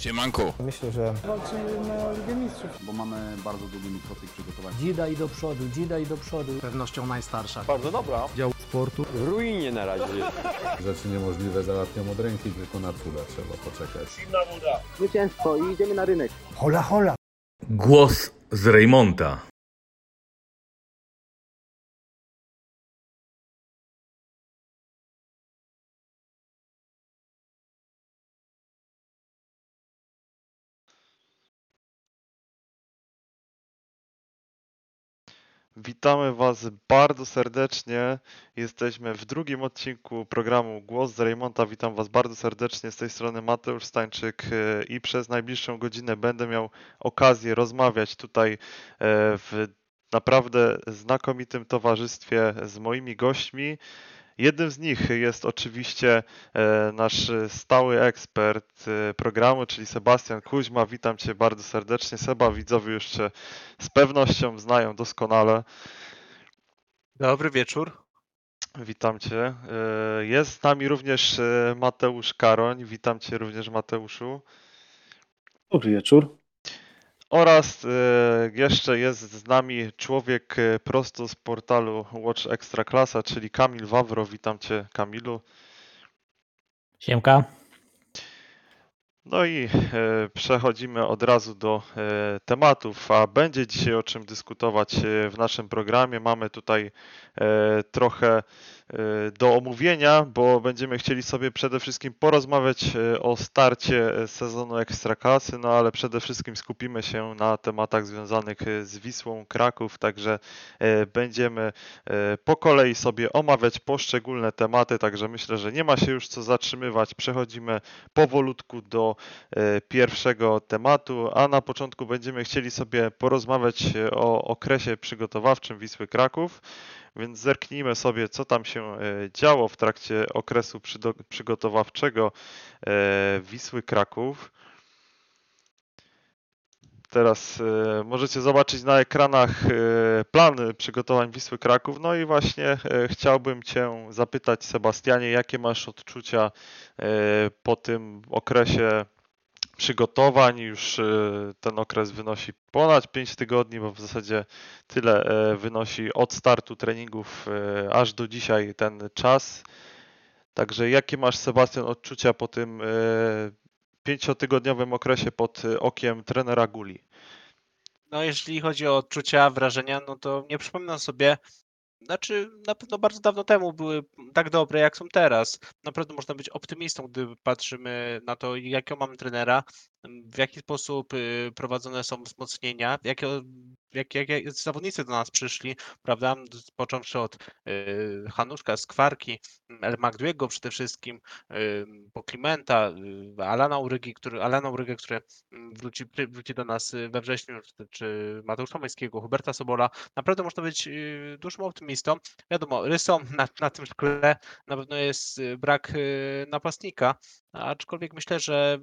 Siemanko. Myślę, że Walczymy na Ligę Mistrzów. bo mamy bardzo długi mikrofon przygotowania. Dzida i do przodu, dzida i do przodu. pewnością najstarsza. Bardzo dobra. W ruinie na razie. Rzeczy niemożliwe załatwiam od ręki, tylko na cudze trzeba poczekać. Zwycięstwo i idziemy na rynek. hola hola. Głos z Rejmonta. Witamy Was bardzo serdecznie. Jesteśmy w drugim odcinku programu Głos z Rejmonta. Witam Was bardzo serdecznie. Z tej strony Mateusz Stańczyk e, i przez najbliższą godzinę będę miał okazję rozmawiać tutaj e, w naprawdę znakomitym towarzystwie z moimi gośćmi. Jednym z nich jest oczywiście e, nasz stały ekspert e, programu, czyli Sebastian Kuźma. Witam Cię bardzo serdecznie. Seba, widzowie już Cię z pewnością znają doskonale. Dobry wieczór. Witam Cię. E, Jest z nami również Mateusz Karoń. Witam Cię również, Mateuszu. Dobry wieczór. Oraz e, jeszcze jest z nami człowiek e, prosto z portalu Watch Ekstraklasa, czyli Kamil Wawro. Witam Cię, Kamilu. Siemka. No i e, przechodzimy od razu do tematów, a będzie dzisiaj o czym dyskutować w naszym programie. Mamy tutaj trochę do omówienia, bo będziemy chcieli sobie przede wszystkim porozmawiać e, o starcie e, sezonu Ekstraklasy, no ale przede wszystkim skupimy się na tematach związanych z Wisłą Kraków, także będziemy po kolei sobie omawiać poszczególne tematy, także myślę, że nie ma się już co zatrzymywać. Przechodzimy powolutku do pierwszego tematu, a na początku będziemy chcieli sobie porozmawiać o okresie przygotowawczym Wisły Kraków. Więc zerknijmy sobie, co tam się e, działo w trakcie okresu przygotowawczego e, Wisły Kraków. Teraz e, możecie zobaczyć na ekranach e, plan przygotowań Wisły Kraków. No i właśnie chciałbym Cię zapytać, Sebastianie, jakie masz odczucia po tym okresie przygotowań? Już e, ten okres wynosi ponad 5 tygodni, bo w zasadzie tyle e, wynosi od startu treningów e, aż do dzisiaj ten czas. Także jakie masz, Sebastian, odczucia po tym pięciotygodniowym okresie pod okiem trenera Guli? No jeśli chodzi o odczucia, wrażenia, no to nie przypominam sobie, znaczy na pewno bardzo dawno temu były tak dobre, jak są teraz. Naprawdę można być optymistą, gdy patrzymy na to, jakiego mamy trenera, w jaki sposób y, prowadzone są wzmocnienia, jakie, jak, jak, jak zawodnicy do nas przyszli, prawda, począwszy od y, Hanuszka, Skwarki, El Magduego przede wszystkim, y, po Klimenta, y, Alana Urygi, który, Alana Urygę, który mm, wróci, wróci do nas y, we wrześniu, czy, czy Mateusza Huberta Sobola. Naprawdę można być y, dużym optymistą. Wiadomo, rysą na, na tym szkle na pewno jest y, brak y, napastnika, aczkolwiek myślę, że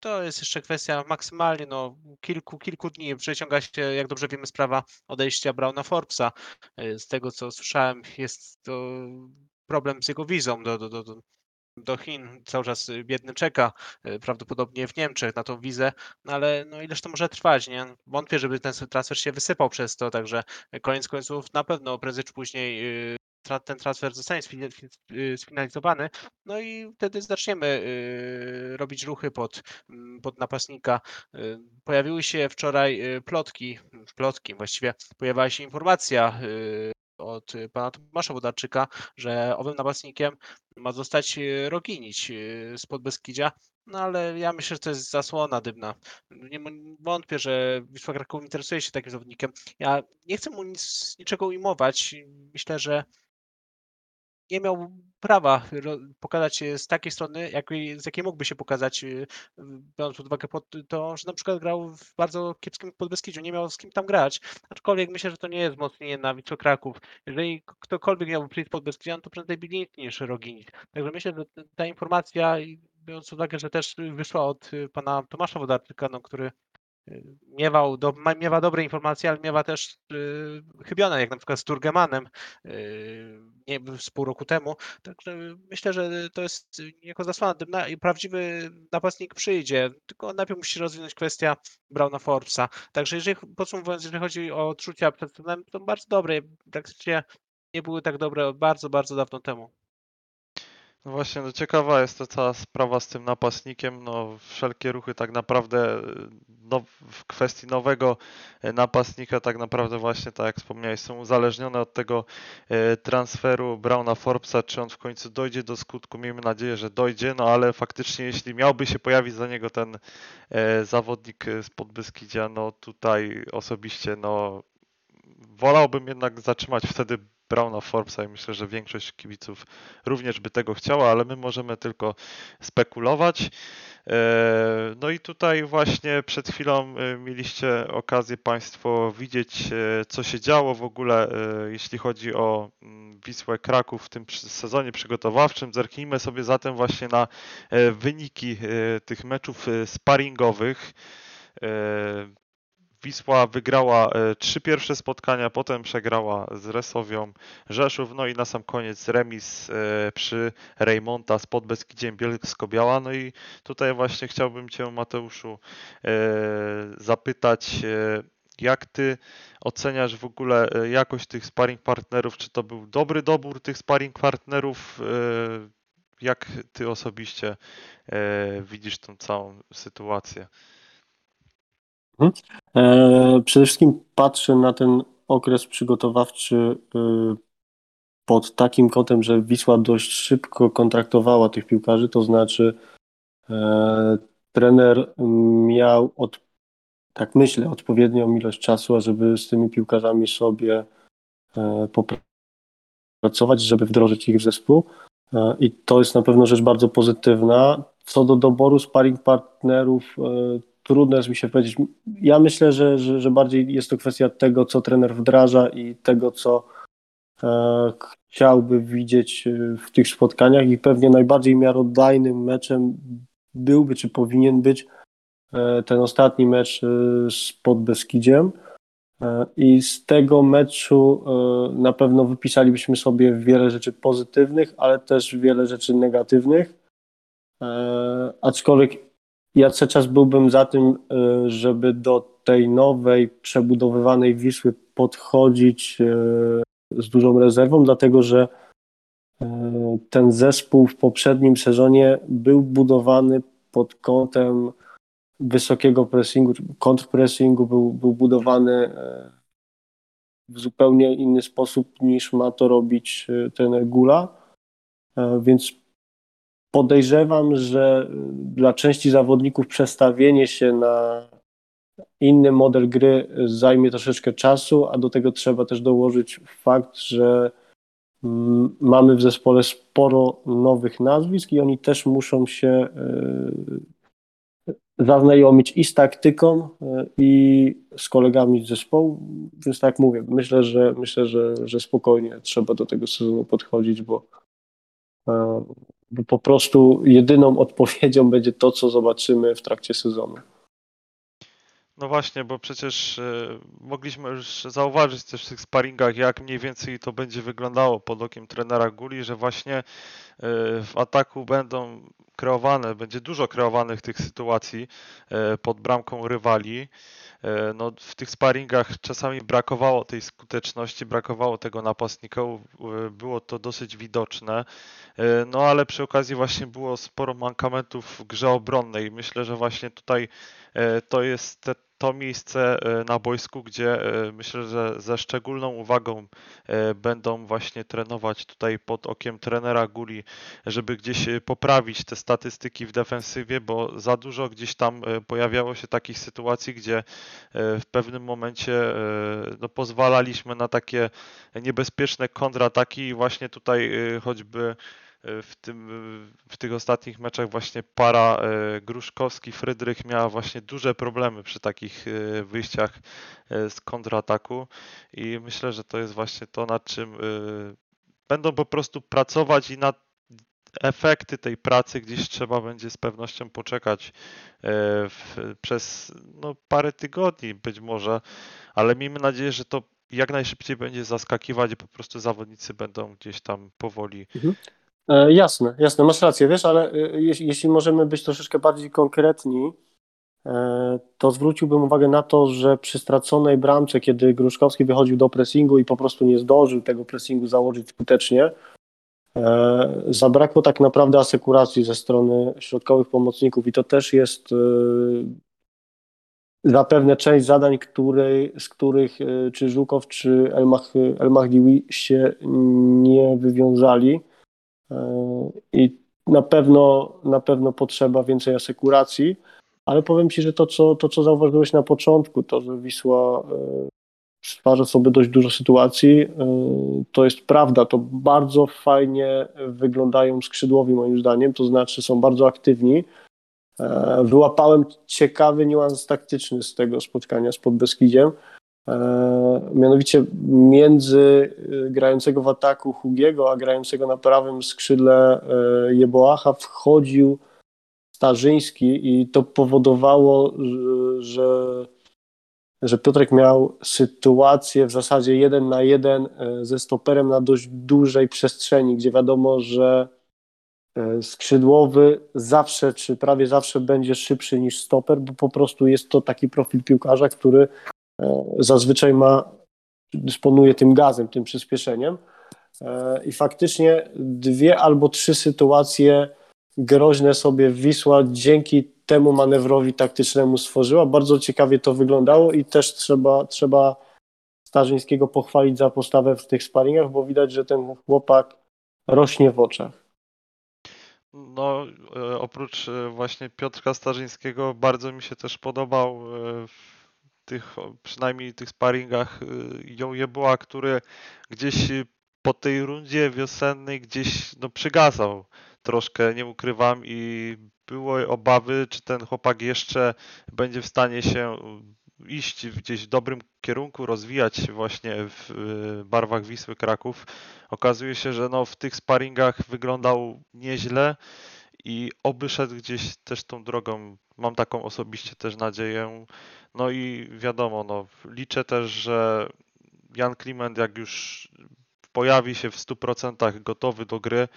to jest jeszcze kwestia maksymalnie no, kilku, kilku dni. Przeciąga się, jak dobrze wiemy, sprawa odejścia Brauna Forbesa. Y, Z tego, co słyszałem, jest to problem z jego wizą do, do, do, do, Chin. Cały czas biedny czeka, y, prawdopodobnie w Niemczech na tą wizę, no ale no ileż to może trwać, nie? Wątpię, żeby ten transfer się wysypał przez to, także y, koniec końców na pewno prędzej czy później tra- ten transfer zostanie y, sfinalizowany, no i wtedy zaczniemy y, robić ruchy pod, mm, pod napastnika. Y, Pojawiły się wczoraj plotki, plotki właściwie, pojawiła się informacja od pana Tomasza Wodarczyka, że owym napastnikiem ma zostać Roginić y, spod Beskidzia, no ale ja myślę, że to jest zasłona dymna. Nie wątpię, że Wisła Kraków interesuje się takim zawodnikiem. Ja nie chcę mu nic, niczego ujmować. Myślę, że nie miał prawa pokazać się z takiej strony, jakiej, z jakiej mógłby się pokazać, y, biorąc pod uwagę pod to, że na przykład grał w bardzo kiepskim Podbeskidziu, nie miał z kim tam grać. Aczkolwiek myślę, że to nie jest wzmocnienie na Wisłę Kraków. Jeżeli ktokolwiek miałby przyjść pod Beskidzian, to prędzej Biliński niż Roginic. Także myślę, że ta informacja, biorąc pod uwagę, że też wyszła od y, pana Tomasza Wodarczyka, no, który miewał, do, miewa dobre informacje, ale miewa też y, chybione, jak na przykład z Turgemanem y, nie, z pół roku temu. Także myślę, że to jest jako zasłona dymna i prawdziwy napastnik przyjdzie, tylko najpierw musi rozwinąć kwestia Browna Forbesa. Także jeżeli podsumowując, jeżeli chodzi o odczucia przed to bardzo dobre. Praktycznie nie były tak dobre bardzo, bardzo dawno temu. No właśnie, no ciekawa jest ta cała sprawa z tym napastnikiem. No, wszelkie ruchy tak naprawdę e, no, w kwestii nowego e, napastnika, tak naprawdę właśnie, tak jak wspomniałeś, są uzależnione od tego e, transferu Browna Forbesa, czy on w końcu dojdzie do skutku. Miejmy nadzieję, że dojdzie, no ale faktycznie, jeśli miałby się pojawić za niego ten zawodnik z Podbeskidzia, no tutaj osobiście, no wolałbym jednak zatrzymać wtedy Browna Forbesa i myślę, że większość kibiców również by tego chciała, ale my możemy tylko spekulować. E, No i tutaj właśnie przed chwilą e, mieliście okazję Państwo widzieć, e, co się działo w ogóle, jeśli chodzi o mm, Wisłę Kraków w tym sezonie przygotowawczym. Zerknijmy sobie zatem właśnie na wyniki tych meczów sparingowych. Wisła wygrała e, trzy pierwsze spotkania, potem przegrała z Resowią Rzeszów, no i na sam koniec remis e, przy Rejmonta z Podbeskidziem Bielsko-Biała. No i tutaj właśnie chciałbym Cię Mateuszu e, zapytać, jak Ty oceniasz w ogóle jakość tych sparring partnerów? Czy to był dobry dobór tych sparring partnerów? Jak Ty osobiście widzisz tą całą sytuację? E, przede wszystkim patrzę na ten okres przygotowawczy y, pod takim kątem, że Wisła dość szybko kontraktowała tych piłkarzy, to znaczy e, trener miał, od, tak myślę, odpowiednią ilość czasu, ażeby z tymi piłkarzami sobie e, popracować, żeby wdrożyć ich w zespół. I to jest na pewno rzecz bardzo pozytywna. Co do doboru sparring partnerów, trudno jest mi się powiedzieć. Ja myślę, że, że, że bardziej jest to kwestia tego, co trener wdraża i tego, co e, chciałby widzieć e, w tych spotkaniach i pewnie najbardziej miarodajnym meczem byłby, czy powinien być e, ten ostatni mecz e, z Podbeskidziem. E, I z tego meczu e, na pewno wypisalibyśmy sobie wiele rzeczy pozytywnych, ale też wiele rzeczy negatywnych. Aczkolwiek ja cały czas byłbym za tym, e, żeby do tej nowej, przebudowywanej Wisły podchodzić e, z dużą rezerwą, dlatego że e, ten zespół w poprzednim sezonie był budowany pod kątem wysokiego pressingu, kontrpressingu, był, był budowany w zupełnie inny sposób niż ma to robić trener Gula. Więc podejrzewam, że dla części zawodników przestawienie się na inny model gry zajmie troszeczkę czasu, a do tego trzeba też dołożyć fakt, że mm, mamy w zespole sporo nowych nazwisk i oni też muszą się e, zaznajomić i z taktyką, e, i z kolegami z zespołu. Więc tak mówię, myślę, że myślę, że, że spokojnie trzeba do tego sezonu podchodzić, bo e, bo po prostu jedyną odpowiedzią będzie to, co zobaczymy w trakcie sezonu. No właśnie, bo przecież e, mogliśmy już zauważyć też w tych sparingach, jak mniej więcej to będzie wyglądało pod okiem trenera Guli, że właśnie e, w ataku będą kreowane, będzie dużo kreowanych tych sytuacji e, pod bramką rywali. E, No, w tych sparingach czasami brakowało tej skuteczności, brakowało tego napastnika, e, było to dosyć widoczne. E, No ale przy okazji właśnie było sporo mankamentów w grze obronnej. Myślę, że właśnie tutaj to jest to miejsce e, na boisku, gdzie e, myślę, że ze szczególną uwagą e, będą właśnie trenować tutaj pod okiem trenera Guli, żeby gdzieś poprawić te statystyki w defensywie, bo za dużo gdzieś tam pojawiało się takich sytuacji, gdzie w pewnym momencie no, pozwalaliśmy na takie niebezpieczne kontrataki i właśnie tutaj choćby w, tym, w tych ostatnich meczach właśnie para e, Gruszkowski, Frydrych miała właśnie duże problemy przy takich e, wyjściach e, z kontrataku i myślę, że to jest właśnie to, nad czym będą po prostu pracować i nad efekty tej pracy gdzieś trzeba będzie z pewnością poczekać w, przez no, parę tygodni być może, ale miejmy nadzieję, że to jak najszybciej będzie zaskakiwać i po prostu zawodnicy będą gdzieś tam powoli. E, jasne, jasne, masz rację, wiesz, ale e, jeśli, jeśli możemy być troszeczkę bardziej konkretni, e, to zwróciłbym uwagę na to, że przy straconej bramce, kiedy Gruszkowski wychodził do pressingu i po prostu nie zdążył tego pressingu założyć skutecznie, e, zabrakło tak naprawdę asekuracji ze strony środkowych pomocników i to też jest e, zapewne część zadań, której, z których e, czy Żukow, czy Elmach, Elmachdiwi się nie wywiązali. E, I na pewno, na pewno potrzeba więcej asekuracji, ale powiem Ci, że to co, to, co zauważyłeś na początku, to, że Wisła e, stwarza sobie dość dużo sytuacji, e, to jest prawda. To bardzo fajnie wyglądają skrzydłowi, moim zdaniem, to znaczy są bardzo aktywni. Wyłapałem ciekawy niuans taktyczny z tego spotkania z Podbeskidziem. E, Mianowicie między e, grającego w ataku Hugiego, a grającego na prawym skrzydle e, Jeboacha wchodził Starzyński i to powodowało, że- że, Piotrek miał sytuację w zasadzie jeden na jeden ze stoperem na dość dużej przestrzeni, gdzie wiadomo, że skrzydłowy zawsze, czy prawie zawsze będzie szybszy niż stoper, bo po prostu jest to taki profil piłkarza, który zazwyczaj ma, dysponuje tym gazem, tym przyspieszeniem. E, I faktycznie dwie albo trzy sytuacje groźne sobie Wisła dzięki temu manewrowi taktycznemu stworzyła. Bardzo ciekawie to wyglądało i też trzeba, trzeba Starzyńskiego pochwalić za postawę w tych sparingach, bo widać, że ten chłopak rośnie w oczach. No, e, oprócz e, właśnie Piotrka Starzyńskiego, bardzo mi się też podobał e, tych, przynajmniej tych sparingach, Ją Jeboa, który gdzieś e, po tej rundzie wiosennej gdzieś no, przygasał troszkę, nie ukrywam, i były obawy, czy ten chłopak jeszcze będzie w stanie się iść gdzieś w dobrym kierunku, rozwijać się właśnie w barwach Wisły Kraków. Okazuje się, że no, w tych sparingach wyglądał nieźle i oby szedł gdzieś też tą drogą. Mam taką osobiście też nadzieję. No i wiadomo, no, liczę też, że Jan Kliment jak już pojawi się w 100% gotowy do gry,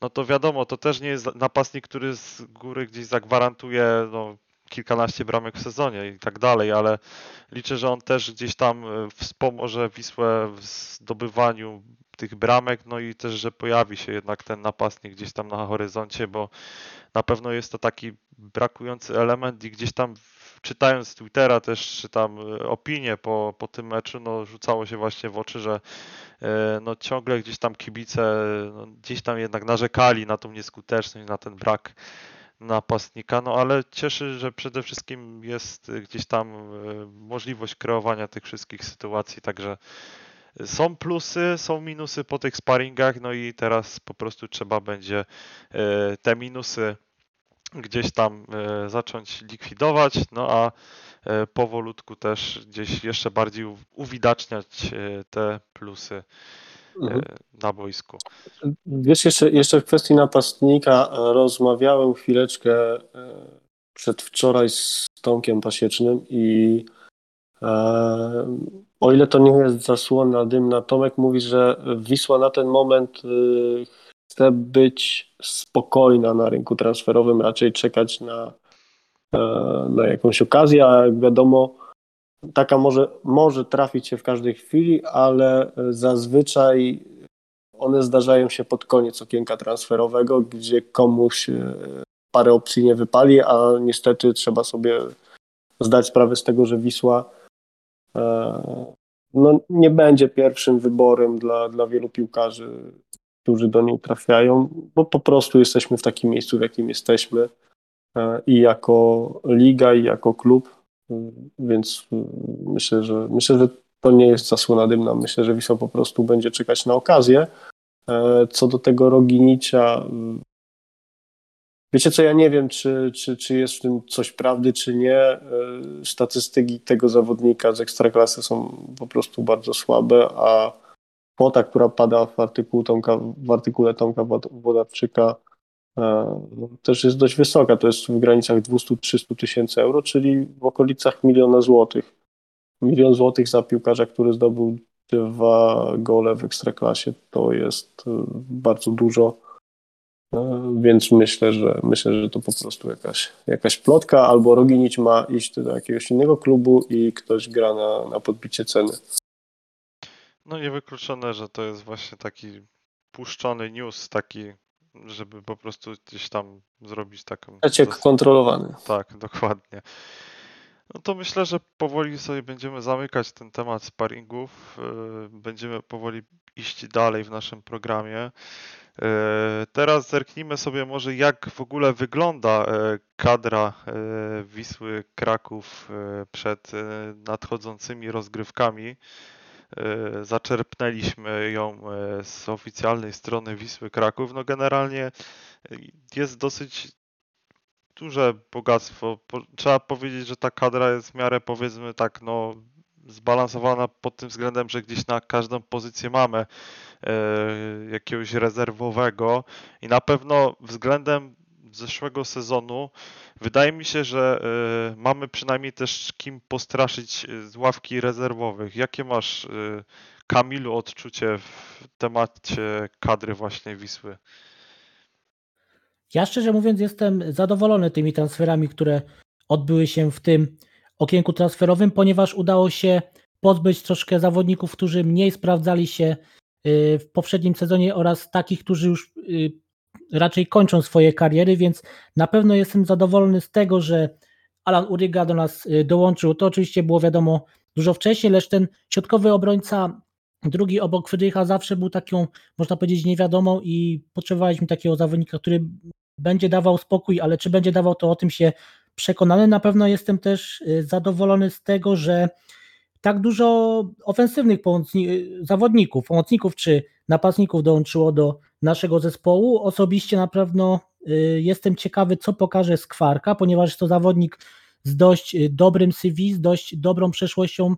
no to wiadomo, to też nie jest napastnik, który z góry gdzieś zagwarantuje no, kilkanaście bramek w sezonie i tak dalej, ale liczę, że on też gdzieś tam e, wspomoże Wisłę w zdobywaniu tych bramek, no i też, że pojawi się jednak ten napastnik gdzieś tam na horyzoncie, bo na pewno jest to taki brakujący element i gdzieś tam czytając Twittera też czytam e, opinie po, po tym meczu, no rzucało się właśnie w oczy, że e, no ciągle gdzieś tam kibice no, gdzieś tam jednak narzekali na tą nieskuteczność, na ten brak napastnika, no ale cieszy, że przede wszystkim jest gdzieś tam y, możliwość kreowania tych wszystkich sytuacji, także są plusy, są minusy po tych sparingach, no i teraz po prostu trzeba będzie y, te minusy gdzieś tam y, zacząć likwidować, no a y, powolutku też gdzieś jeszcze bardziej uwidaczniać te plusy Mhm. na boisku. Wiesz, jeszcze, jeszcze w kwestii napastnika e, rozmawiałem chwileczkę e, przedwczoraj z Tomkiem Pasiecznym i e, o ile to nie jest zasłona dymna, Tomek mówi, że Wisła na ten moment e, chce być spokojna na rynku transferowym, raczej czekać na, e, na jakąś okazję, a jak wiadomo, taka może, może trafić się w każdej chwili, ale zazwyczaj one zdarzają się pod koniec okienka transferowego, gdzie komuś e, parę opcji nie wypali, a niestety trzeba sobie zdać sprawę z tego, że Wisła no, nie będzie pierwszym wyborem dla, dla wielu piłkarzy, którzy do niej trafiają, bo po prostu jesteśmy w takim miejscu, w jakim jesteśmy e, i jako liga, i jako klub, e, więc e, myślę, że myślę, że to nie jest zasłona dymna. Myślę, że Wisła po prostu będzie czekać na okazję. E, Co do tego Roginicia, wiecie co, ja nie wiem, czy, czy, czy jest w tym coś prawdy, czy nie. E, Statystyki tego zawodnika z Ekstraklasy są po prostu bardzo słabe, a kwota, która pada w, artykuł Tomka, w artykule Tomka Wod- Wodarczyka e, no, też jest dość wysoka. To jest w granicach 200-300 tysięcy euro, czyli w okolicach miliona złotych. Milion złotych za piłkarza, który zdobył dwa gole w ekstraklasie, to jest e, bardzo dużo. E, Więc myślę, że myślę, że to po prostu jakaś, jakaś plotka, albo Roginić ma iść do jakiegoś innego klubu i ktoś gra na, na podbicie ceny. No niewykluczone, że to jest właśnie taki puszczony news, taki, żeby po prostu gdzieś tam zrobić taką... Przeciek kontrolowany. Tak, dokładnie. No to myślę, że powoli sobie będziemy zamykać ten temat sparingów. yy, Będziemy powoli iść dalej w naszym programie. Yy, Teraz zerknijmy sobie może jak w ogóle wygląda yy, kadra yy, Wisły Kraków przed nadchodzącymi rozgrywkami. Zaczerpnęliśmy ją z oficjalnej strony Wisły Kraków. No generalnie jest dosyć duże bogactwo. Trzeba powiedzieć, że ta kadra jest w miarę powiedzmy tak no zbalansowana pod tym względem, że gdzieś na każdą pozycję mamy e, jakiegoś rezerwowego i na pewno względem zeszłego sezonu wydaje mi się, że e, mamy przynajmniej też kim postraszyć e, z ławki rezerwowych. Jakie masz Kamilu odczucie w temacie kadry właśnie Wisły? Ja szczerze mówiąc jestem zadowolony tymi transferami, które odbyły się w tym okienku transferowym, ponieważ udało się pozbyć troszkę zawodników, którzy mniej sprawdzali się y, w poprzednim sezonie oraz takich, którzy już y, raczej kończą swoje kariery, więc na pewno jestem zadowolony z tego, że Alan Uryga do nas y, dołączył. To oczywiście było wiadomo dużo wcześniej, lecz ten środkowy obrońca, drugi obok Frydrycha zawsze był taką, można powiedzieć, niewiadomą i potrzebowaliśmy takiego zawodnika, który będzie dawał spokój, ale czy będzie dawał, to o tym się przekonany. Na pewno jestem też y, zadowolony z tego, że tak dużo ofensywnych pomocni- y, zawodników, pomocników czy napastników dołączyło do naszego zespołu. Osobiście na pewno y, jestem ciekawy, co pokaże Skwarka, ponieważ to zawodnik z dość dobrym CV, z dość dobrą przeszłością,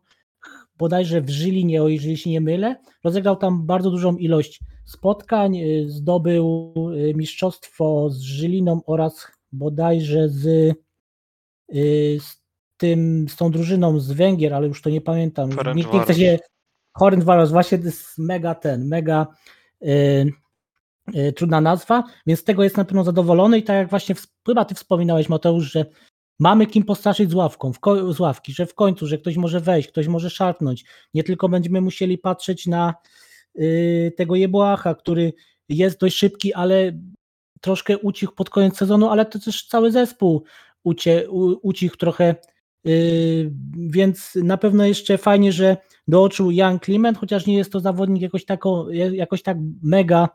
bodajże w Żylinie, o jeżeli się nie mylę. Rozegrał tam bardzo dużą ilość spotkań, zdobył mistrzostwo z Żyliną oraz bodajże z, z tym, z tą drużyną z Węgier, ale już to nie pamiętam. Nikt nie chce się. Hornwaros, właśnie to jest mega ten, mega y, y, trudna nazwa, więc z tego jest na pewno zadowolony i tak jak właśnie chyba ty wspominałeś Mateusz, że mamy kim postraszyć z ławką, w z ławki, że w końcu, że ktoś może wejść, ktoś może szarpnąć, nie tylko będziemy musieli patrzeć na y, tego Jebłacha, który jest dość szybki, ale troszkę ucichł pod koniec sezonu, ale to też cały zespół ucie, u, ucichł trochę, y, więc na pewno jeszcze fajnie, że dołączył Jan Kliment, chociaż nie jest to zawodnik jakoś, taką, jakoś tak mega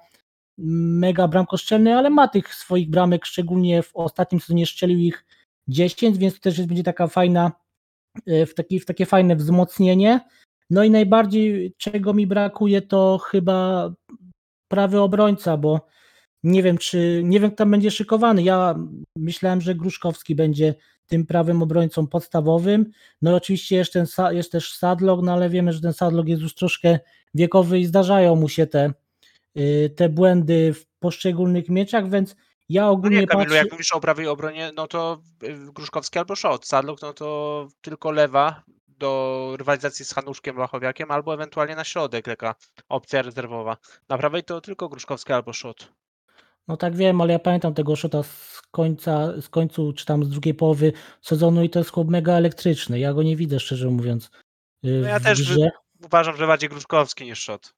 mega bramkoszczelny, ale ma tych swoich bramek, szczególnie w ostatnim sezonie strzelił ich 10, więc to też będzie taka fajna, e, w, taki, w takie fajne wzmocnienie. No i najbardziej czego mi brakuje to chyba prawy obrońca, bo nie wiem czy, nie wiem kto tam będzie szykowany. Ja myślałem, że Gruszkowski będzie tym prawym obrońcą podstawowym. No i oczywiście jest, ten, jest też Sadlok, no ale wiemy, że ten Sadlok jest już troszkę wiekowy i zdarzają mu się te, y, te błędy w poszczególnych mieczach, więc ja No ogólnie nie, Kamilu, patrzę... jak mówisz o prawej obronie, no to y, Gruszkowski albo Szot. Sadlok, no to tylko lewa do rywalizacji z Hanuszkiem Wachowiakiem, albo ewentualnie na środek taka opcja rezerwowa. Na prawej to tylko Gruszkowski albo Szot. No tak wiem, ale ja pamiętam tego szota z końca, z końcu, czy tam z drugiej połowy sezonu i to jest chłop mega elektryczny. Ja go nie widzę, szczerze mówiąc. y, No ja też grze. Uważam, że bardziej Gruszkowski niż Szot.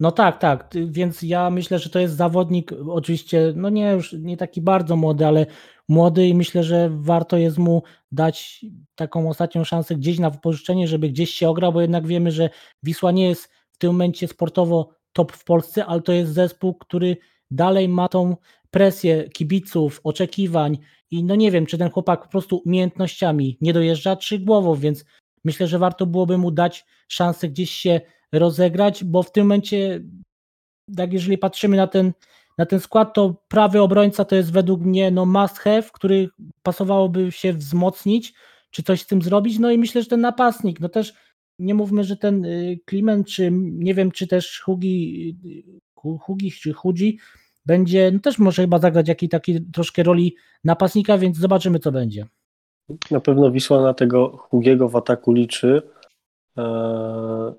No tak, tak, więc ja myślę, że to jest zawodnik, oczywiście, no nie już nie taki bardzo młody, ale młody i myślę, że warto jest mu dać taką ostatnią szansę gdzieś na wypożyczenie, żeby gdzieś się ograł, bo jednak wiemy, że Wisła nie jest w tym momencie sportowo top w Polsce, ale to jest zespół, który dalej ma tą presję kibiców, oczekiwań i no nie wiem, czy ten chłopak po prostu umiejętnościami nie dojeżdża, czy głową, więc myślę, że warto byłoby mu dać szansę gdzieś się rozegrać, bo w tym momencie, tak jeżeli patrzymy na ten, na ten skład, to prawy obrońca to jest według mnie no must have, który pasowałoby się wzmocnić, czy coś z tym zrobić, no i myślę, że ten napastnik, no też nie mówmy, że ten y, Kliment, czy nie wiem, czy też Hugi, y, Hu- Hugi czy Hudzi będzie no też może chyba zagrać jakiej takiej troszkę roli napastnika, więc zobaczymy co będzie. Na pewno Wisła na tego Hugiego w ataku liczy e,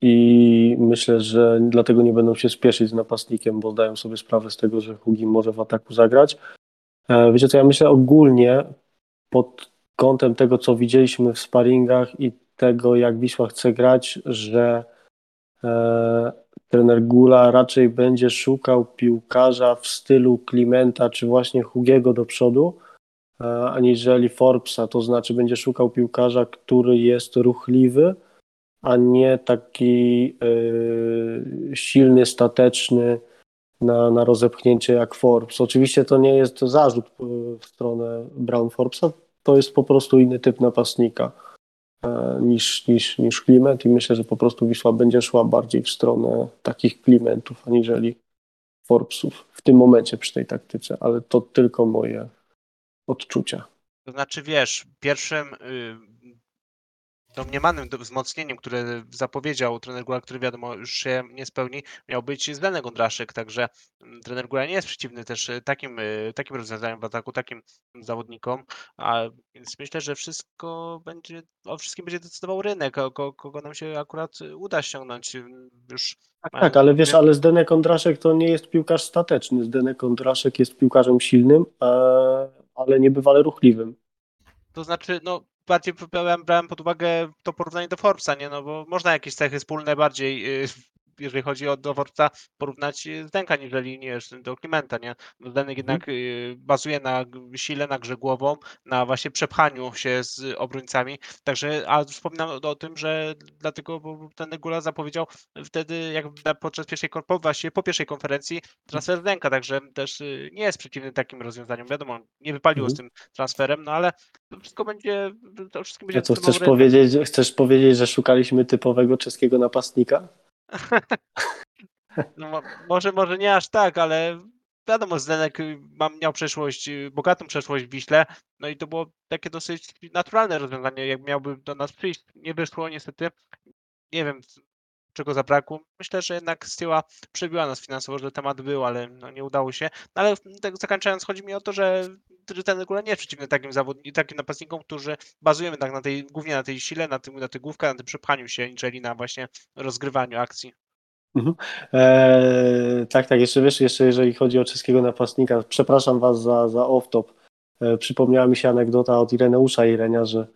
i myślę, że dlatego nie będą się spieszyć z napastnikiem, bo zdają sobie sprawę z tego, że Hugi może w ataku zagrać. E, Wiecie co, ja myślę ogólnie pod kątem tego, co widzieliśmy w sparingach i tego, jak Wisła chce grać, że e, trener Gula raczej będzie szukał piłkarza w stylu Klimenta czy właśnie Hugiego do przodu, e, aniżeli Forbesa, to znaczy będzie szukał piłkarza, który jest ruchliwy, a nie taki e, silny, stateczny na, na rozepchnięcie jak Forbes. Oczywiście to nie jest zarzut e, w stronę Brown Forbesa, to jest po prostu inny typ napastnika niż, niż, niż Kliment i myślę, że po prostu Wisła będzie szła bardziej w stronę takich Klimentów, aniżeli Forbesów w tym momencie przy tej taktyce, ale to tylko moje odczucia. To znaczy, wiesz, pierwszym y, domniemanym do- wzmocnieniem, które zapowiedział trener Gula, który wiadomo już się nie spełni, miał być Zdenek Gondraszek, także mm, trener Gula nie jest przeciwny też y, takim, y, takim rozwiązaniom w ataku, takim zawodnikom, a więc myślę, że wszystko będzie, o wszystkim będzie decydował rynek, o ko- kogo nam się akurat y, uda ściągnąć y, już. Tak, tak, ale wiesz, ale Zdenek Ondraszek to nie jest piłkarz stateczny. Zdenek Ondraszek jest piłkarzem silnym, e, ale niebywale ruchliwym. To znaczy, no bardziej brałem, brałem pod uwagę to porównanie do Forbesa, nie? No bo można jakieś cechy wspólne bardziej, y, jeżeli chodzi o do Forbesa, porównać y, z Denka, niżeli nie wiesz, do Klimenta, nie? Bo Denek jednak y, bazuje na sile, na grze głową, na właśnie przepchaniu się z obrońcami, także, a wspominam o, o tym, że dlatego, ten Gula zapowiedział wtedy, jak podczas pierwszej, kon- po, pierwszej konferencji transfer Denka, także też y, nie jest przeciwny takim rozwiązaniom, wiadomo, nie wypaliło z tym transferem, no ale to wszystko będzie, to wszystkim będzie A co, chcesz rynek. powiedzieć, chcesz powiedzieć, że szukaliśmy typowego czeskiego napastnika? No, mo- może, może nie aż tak, ale wiadomo, Zdenek y, mam, miał przeszłość, y, bogatą przeszłość w Wiśle, no i to było takie dosyć naturalne rozwiązanie, jak miałby do nas przyjść. Nie wyszło niestety, nie wiem czego zabrakło. Myślę, że jednak Styła przebiła nas finansowo, że temat był, ale no, nie udało się. No, ale tak zakończając, chodzi mi o to, że ten ogóle nie jest przeciwny takim zawodnikom, takim napastnikom, którzy bazują jednak na tej, głównie na tej sile, na tym, na tych główkach, na tym przepchaniu się, niżeli na właśnie rozgrywaniu akcji. Eee, tak, tak, jeszcze wiesz, jeszcze jeżeli chodzi o czeskiego napastnika, przepraszam Was za, za off-top. E, przypomniała mi się anegdota od Ireneusza Irenia, że,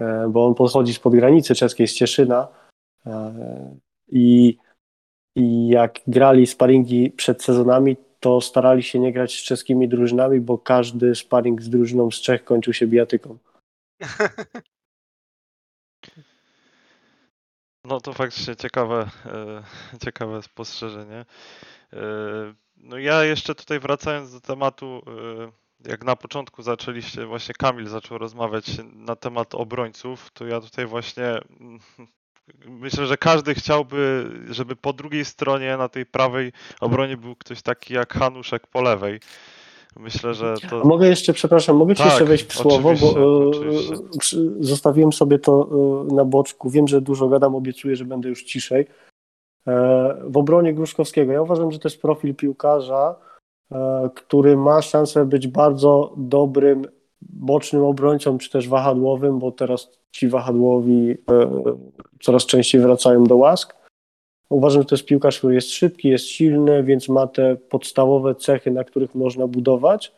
e, bo on podchodzi spod granicy czeskiej z Cieszyna e, i, i jak grali sparingi przed sezonami, to starali się nie grać z czeskimi drużynami, bo każdy sparing z drużyną z Czech kończył się bijatyką. No to faktycznie ciekawe, e, ciekawe spostrzeżenie. E, No ja jeszcze tutaj wracając do tematu, e, jak na początku zaczęliście, właśnie Kamil zaczął rozmawiać na temat obrońców, to ja tutaj właśnie mm, myślę, że każdy chciałby, żeby po drugiej stronie, na tej prawej obronie był ktoś taki jak Hanuszek po lewej. Myślę, że A to... mogę jeszcze, przepraszam, mogę Ci Tak, jeszcze wejść w słowo, bo e, oczywiście. zostawiłem sobie to e, na boczku. Wiem, że dużo gadam, obiecuję, że będę już ciszej. E, W obronie Gruszkowskiego, ja uważam, że to jest profil piłkarza, który ma szansę być bardzo dobrym bocznym obrońcą, czy też wahadłowym, bo teraz ci wahadłowi e, coraz częściej wracają do łask. Uważam, że to jest piłkarz, który jest szybki, jest silny, więc ma te podstawowe cechy, na których można budować.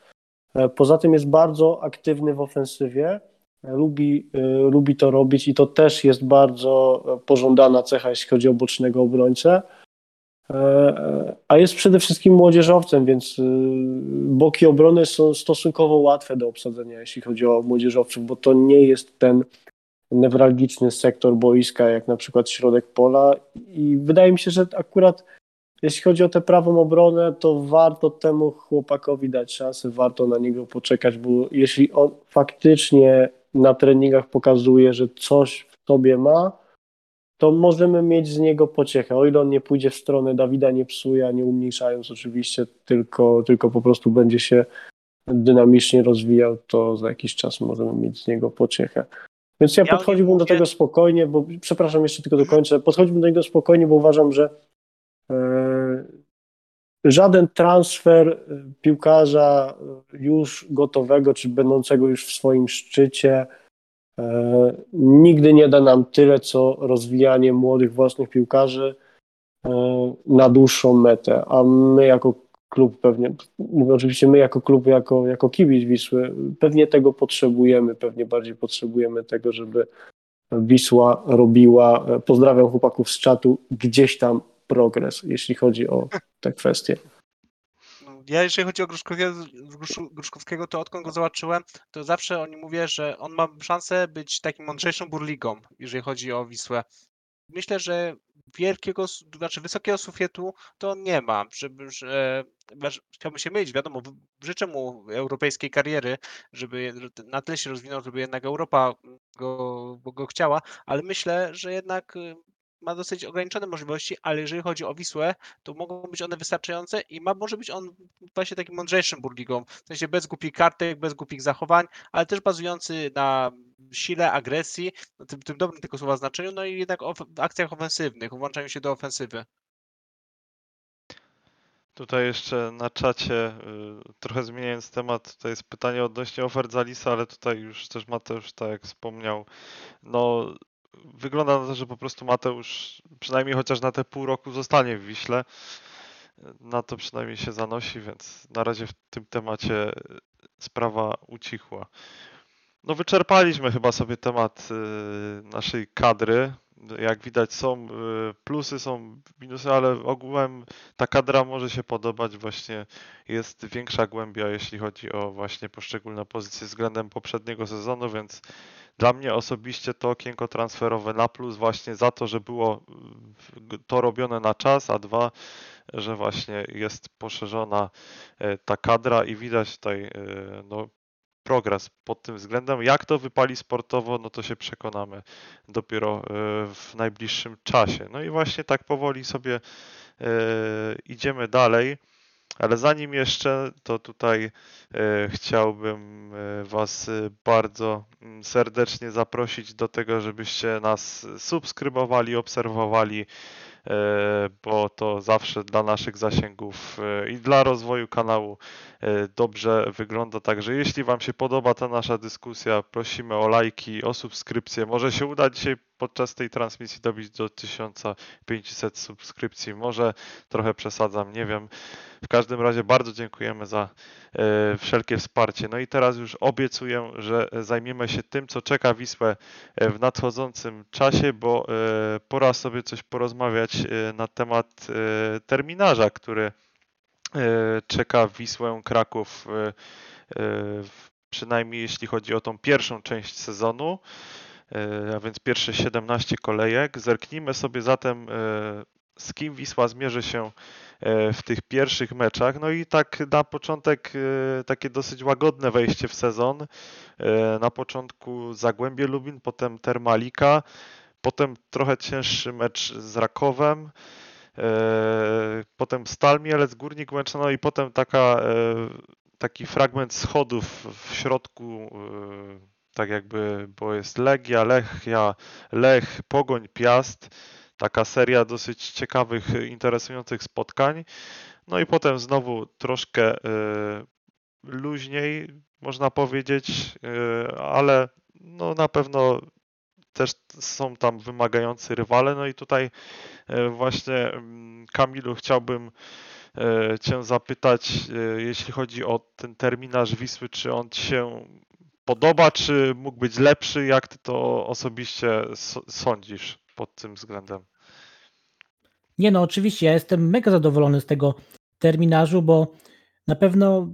E, Poza tym jest bardzo aktywny w ofensywie, e, lubi, lubi to robić i to też jest bardzo pożądana cecha, jeśli chodzi o bocznego obrońcę. E, e, A jest przede wszystkim młodzieżowcem, więc e, boki obrony są stosunkowo łatwe do obsadzenia, jeśli chodzi o młodzieżowców, bo to nie jest ten newralgiczny sektor boiska, jak na przykład środek pola. I wydaje mi się, że akurat jeśli chodzi o tę prawą obronę, to warto temu chłopakowi dać szansę, warto na niego poczekać, bo jeśli on faktycznie na treningach pokazuje, że coś w sobie ma, to możemy mieć z niego pociechę. O ile on nie pójdzie w stronę Dawida nie psuje, nie umniejszając oczywiście, tylko, tylko po prostu będzie się dynamicznie rozwijał, to za jakiś czas możemy mieć z niego pociechę. Więc ja, Ja podchodziłbym do mówię- tego spokojnie, bo przepraszam, jeszcze tylko dokończę. Podchodziłbym do niego spokojnie, bo uważam, że e, żaden transfer y, piłkarza y, już gotowego, czy będącego już w swoim szczycie, e, nigdy nie da nam tyle, co rozwijanie młodych własnych piłkarzy e, na dłuższą metę. A my jako klub pewnie, oczywiście my jako klub, jako, jako kibic Wisły, pewnie tego potrzebujemy, pewnie bardziej potrzebujemy tego, żeby Wisła robiła, e, pozdrawiam chłopaków z czatu, gdzieś tam progres, jeśli chodzi o te kwestie. Ja jeżeli chodzi o Gruszkowskiego, to odkąd go zobaczyłem, to zawsze oni mówię, że on ma szansę być takim mądrzejszą burligą, jeżeli chodzi o Wisłę. Myślę, że wielkiego, znaczy wysokiego sufietu to on nie ma, żeby, że, chciałbym się mylić, wiadomo, życzę mu europejskiej kariery, żeby na tyle się rozwinął, żeby jednak Europa go, go chciała, ale myślę, że jednak y, ma dosyć ograniczone możliwości, ale jeżeli chodzi o Wisłę, to mogą być one wystarczające i ma, może być on właśnie takim mądrzejszym burligą, w sensie bez głupich kartek, bez głupich zachowań, ale też bazujący na sile, agresji, tym, tym dobrym tego słowa znaczeniu, no i jednak of, akcjach ofensywnych, włączaniu się do ofensywy. Tutaj jeszcze na czacie, y, trochę zmieniając temat, to jest pytanie odnośnie ofert za Lisa, ale tutaj już też Mateusz, tak jak wspomniał, no wygląda na to, że po prostu Mateusz przynajmniej chociaż na te pół roku zostanie w Wiśle. Na to przynajmniej się zanosi, więc na razie w tym temacie sprawa ucichła. No wyczerpaliśmy chyba sobie temat y, naszej kadry. Jak widać są y, plusy, są minusy, ale ogółem ta kadra może się podobać. Właśnie jest większa głębia, jeśli chodzi o właśnie poszczególne pozycje względem poprzedniego sezonu, więc dla mnie osobiście to okienko transferowe na plus właśnie za to, że było to robione na czas, a dwa, że właśnie jest poszerzona e, ta kadra i widać tutaj e, no, progres pod tym względem. Jak to wypali sportowo, no to się przekonamy dopiero e, w najbliższym czasie. No i właśnie tak powoli sobie idziemy dalej. Ale zanim jeszcze, to tutaj e, chciałbym e, Was e, bardzo mm, serdecznie zaprosić do tego, żebyście nas subskrybowali, obserwowali, bo to zawsze dla naszych zasięgów i dla rozwoju kanału dobrze wygląda. Także jeśli Wam się podoba ta nasza dyskusja, prosimy o lajki, o subskrypcję. Może się uda dzisiaj podczas tej transmisji dobić do 1500 subskrypcji. Może trochę przesadzam, nie wiem. W każdym razie bardzo dziękujemy za e, wszelkie wsparcie. No i teraz już obiecuję, że zajmiemy się tym, co czeka Wisłę e, w nadchodzącym czasie, bo e, pora sobie coś porozmawiać na temat terminarza, który czeka Wisłę Kraków, przynajmniej jeśli chodzi o tą pierwszą część sezonu, a więc pierwsze 17 kolejek. Zerknijmy sobie zatem, e, z kim Wisła zmierzy się e, w tych pierwszych meczach. No i tak na początek e, takie dosyć łagodne wejście w sezon. E, Na początku Zagłębie Lubin, potem Termalika, potem trochę cięższy mecz z Rakowem, e, potem Stal Mielec, Górnik Łęczna, no i potem taka, e, taki fragment schodów w środku, e, tak jakby, bo jest Legia, Lechia, Lech, Pogoń, Piast, taka seria dosyć ciekawych, interesujących spotkań. No i potem znowu troszkę e, luźniej, można powiedzieć, e, ale no na pewno też są tam wymagający rywale. No i tutaj e, właśnie mm, Kamilu chciałbym e, Cię zapytać, e, jeśli chodzi o ten terminarz Wisły, czy on się podoba, czy mógł być lepszy? Jak Ty to osobiście so- sądzisz pod tym względem? Nie no, oczywiście, ja jestem mega zadowolony z tego terminarzu, bo na pewno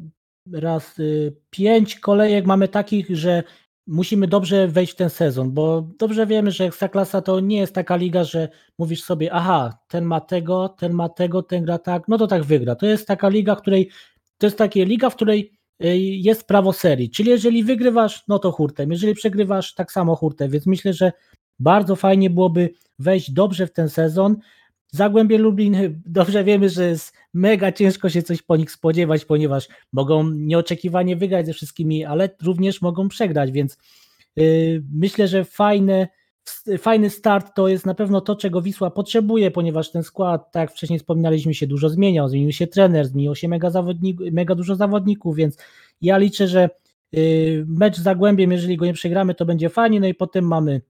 raz y, pięć kolejek mamy takich, że musimy dobrze wejść w ten sezon, bo dobrze wiemy, że Ekstraklasa to nie jest taka liga, że mówisz sobie, aha, ten ma tego, ten ma tego, ten gra tak, no to tak wygra. To jest taka liga, której to jest taka liga, w której jest prawo serii, czyli jeżeli wygrywasz, no to hurtem, jeżeli przegrywasz, tak samo hurtem, więc myślę, że bardzo fajnie byłoby wejść dobrze w ten sezon, Zagłębie Lublin, dobrze wiemy, że jest mega ciężko się coś po nich spodziewać, ponieważ mogą nieoczekiwanie wygrać ze wszystkimi, ale również mogą przegrać, więc yy, myślę, że fajne, fajny start to jest na pewno to, czego Wisła potrzebuje, ponieważ ten skład, tak jak wcześniej wspominaliśmy, się dużo zmieniał. Zmienił się trener, zmieniło się mega, zawodnik, mega dużo zawodników, więc ja liczę, że y, mecz z Zagłębiem, jeżeli go nie przegramy, to będzie fajnie. No i potem mamy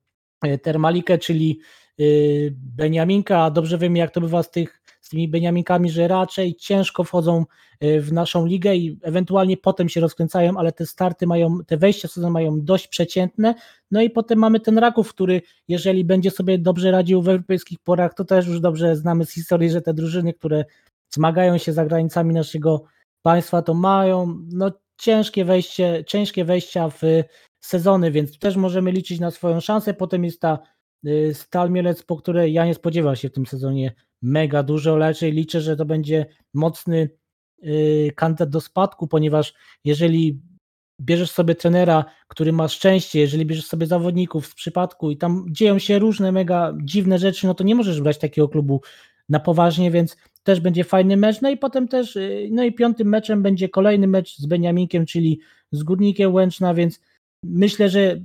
y, Termalikę, czyli y, Beniaminka, a dobrze wiemy, jak to bywa z, tych, tymi Beniaminkami, że raczej ciężko wchodzą w naszą ligę i ewentualnie potem się rozkręcają, ale te starty mają, te wejścia w sezon mają dość przeciętne. No i potem mamy ten Raków, który jeżeli będzie sobie dobrze radził w europejskich porach, to też już dobrze znamy z historii, że te drużyny, które zmagają się za granicami naszego państwa, to mają no, ciężkie wejście, ciężkie wejścia w sezony, więc też możemy liczyć na swoją szansę. Potem jest ta y, Stal Mielec, po której ja nie spodziewam się w tym sezonie mega dużo, raczej liczę, że to będzie mocny Y, kandydat do spadku, ponieważ jeżeli bierzesz sobie trenera, który ma szczęście, jeżeli bierzesz sobie zawodników z przypadku i tam dzieją się różne mega dziwne rzeczy, no to nie możesz brać takiego klubu na poważnie, więc też będzie fajny mecz. No i potem też, y, no i piątym meczem będzie kolejny mecz z Beniaminkiem, czyli z Górnikiem Łęczna, więc myślę, że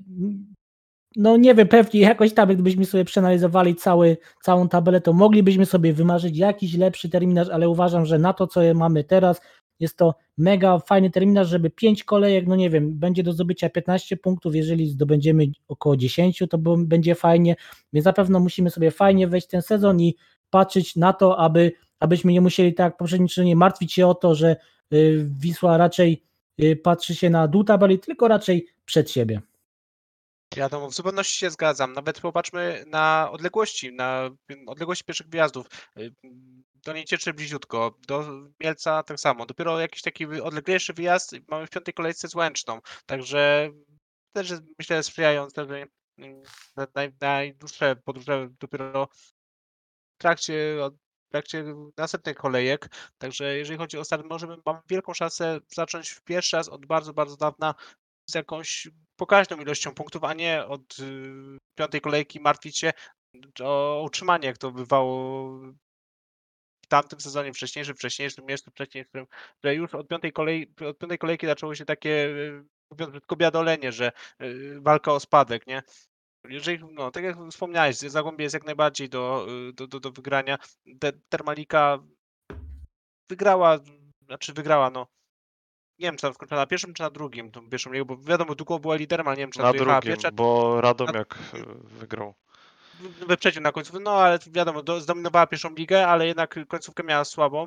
no nie wiem, pewnie jakoś tam, gdybyśmy sobie przeanalizowali cały, całą tabelę, to moglibyśmy sobie wymarzyć jakiś lepszy terminarz, ale uważam, że na to, co mamy teraz, jest to mega fajny terminarz, żeby 5 kolejek, no nie wiem, będzie do zdobycia 15 punktów, jeżeli zdobędziemy około 10, to będzie fajnie, więc na pewno musimy sobie fajnie wejść ten sezon i patrzeć na to, aby, abyśmy nie musieli tak poprzednio martwić się o to, że y, Wisła raczej y, patrzy się na dół tabeli, tylko raczej przed siebie. To w zupełności się zgadzam. Nawet popatrzmy na odległości, na odległości pierwszych wyjazdów. Y, do Niecieczy bliziutko, do Mielca tak samo. Dopiero jakiś taki odleglejszy wyjazd mamy w piątej kolejce z Łęczną. Także też myślę że naj, najdłuższe podróże dopiero w trakcie, w trakcie następnych kolejek. Także jeżeli chodzi o start, możemy, mamy wielką szansę zacząć pierwszy raz od bardzo, bardzo dawna z jakąś pokaźną ilością punktów, a nie od y, piątej kolejki martwić się o utrzymanie, jak to bywało w tamtym sezonie wcześniejszym, wcześniejszym, jeszcze wcześniejszym, że już od piątej, kolei, od piątej kolejki zaczęło się takie, y, mówiąc biadolenie, że y, walka o spadek, nie? Jeżeli, no, tak jak wspomniałeś, Zagłębie jest jak najbardziej do, do, do, do wygrania. Termalika wygrała, znaczy wygrała, no, nie wiem, czy tam skończyła na pierwszym, czy na drugim, tą pierwszą ligę, bo wiadomo, Długo była liderem, ale nie wiem, czy na, na drugim, pierwsza. bo Radomiak e, wygrał wyprzedził na końcu, no ale wiadomo, do, zdominowała pierwszą ligę, ale jednak końcówkę miała słabą.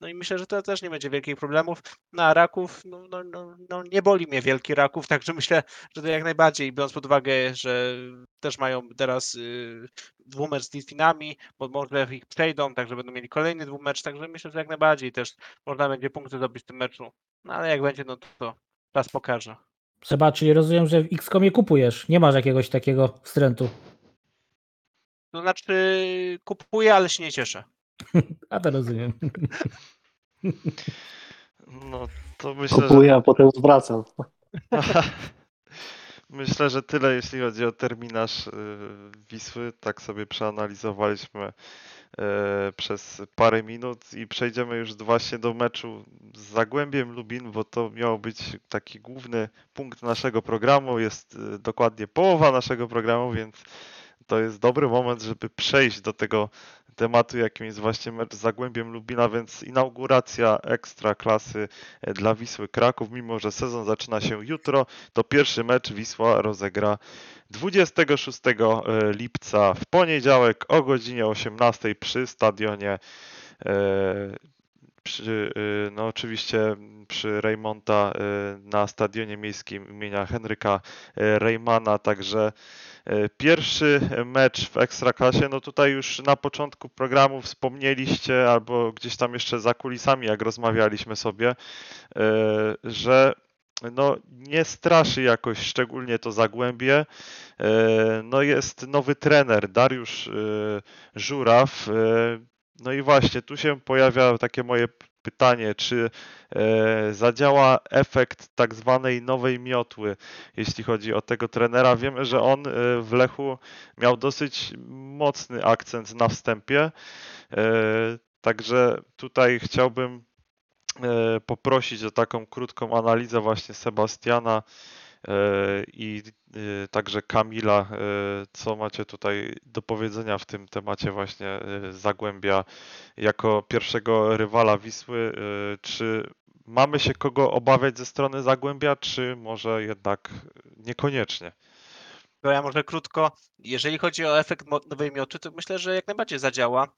No i myślę, że to też nie będzie wielkich problemów. Na no, raków, no, no, no, no, nie boli mnie wielki raków, także myślę, że to jak najbardziej, biorąc pod uwagę, że też mają teraz y, dwumecz z Litwinami, bo może ich przejdą, także będą mieli kolejny dwumecz, także myślę, że jak najbardziej też można będzie punkty zdobyć w tym meczu. No ale jak będzie, no to, to czas pokaże. Seba, czyli rozumiem, że w X-Comie kupujesz, nie masz jakiegoś takiego wstrętu. To znaczy kupuję, ale się nie cieszę. A to rozumiem. No to myślę, Kupuję, że... a potem zwracam. Myślę, że tyle jeśli chodzi o terminarz y, Wisły. Tak sobie przeanalizowaliśmy y, przez parę minut i przejdziemy już właśnie do meczu z Zagłębiem Lubin, bo to miał być taki główny punkt naszego programu. Jest y, dokładnie połowa naszego programu, więc to jest dobry moment, żeby przejść do tego tematu, jakim jest właśnie mecz z Zagłębiem Lubina, więc inauguracja ekstra klasy e, dla Wisły Kraków, mimo że sezon zaczyna się jutro, to pierwszy mecz Wisła rozegra 26 e, lipca w poniedziałek o godzinie 18 przy stadionie e, przy, no oczywiście przy Reymonta na stadionie miejskim imienia Henryka Reymana, także E, pierwszy mecz w Ekstraklasie, no tutaj już na początku programu wspomnieliście, albo gdzieś tam jeszcze za kulisami, jak rozmawialiśmy sobie, że no nie straszy jakoś szczególnie to Zagłębie. No jest nowy trener, Dariusz Żuraw. No i właśnie tu się pojawia takie moje pytanie, czy e, zadziała efekt tak zwanej nowej miotły, jeśli chodzi o tego trenera. Wiemy, że on e, w Lechu miał dosyć mocny akcent na wstępie, e, także tutaj chciałbym poprosić o taką krótką analizę właśnie Sebastiana, e, i e, także Kamila. e, Co macie tutaj do powiedzenia w tym temacie właśnie e, Zagłębia jako pierwszego rywala Wisły? E, Czy mamy się kogo obawiać ze strony Zagłębia, czy może jednak niekoniecznie? To ja może krótko. Jeżeli chodzi o efekt nowej mioty, to myślę, że jak najbardziej zadziała.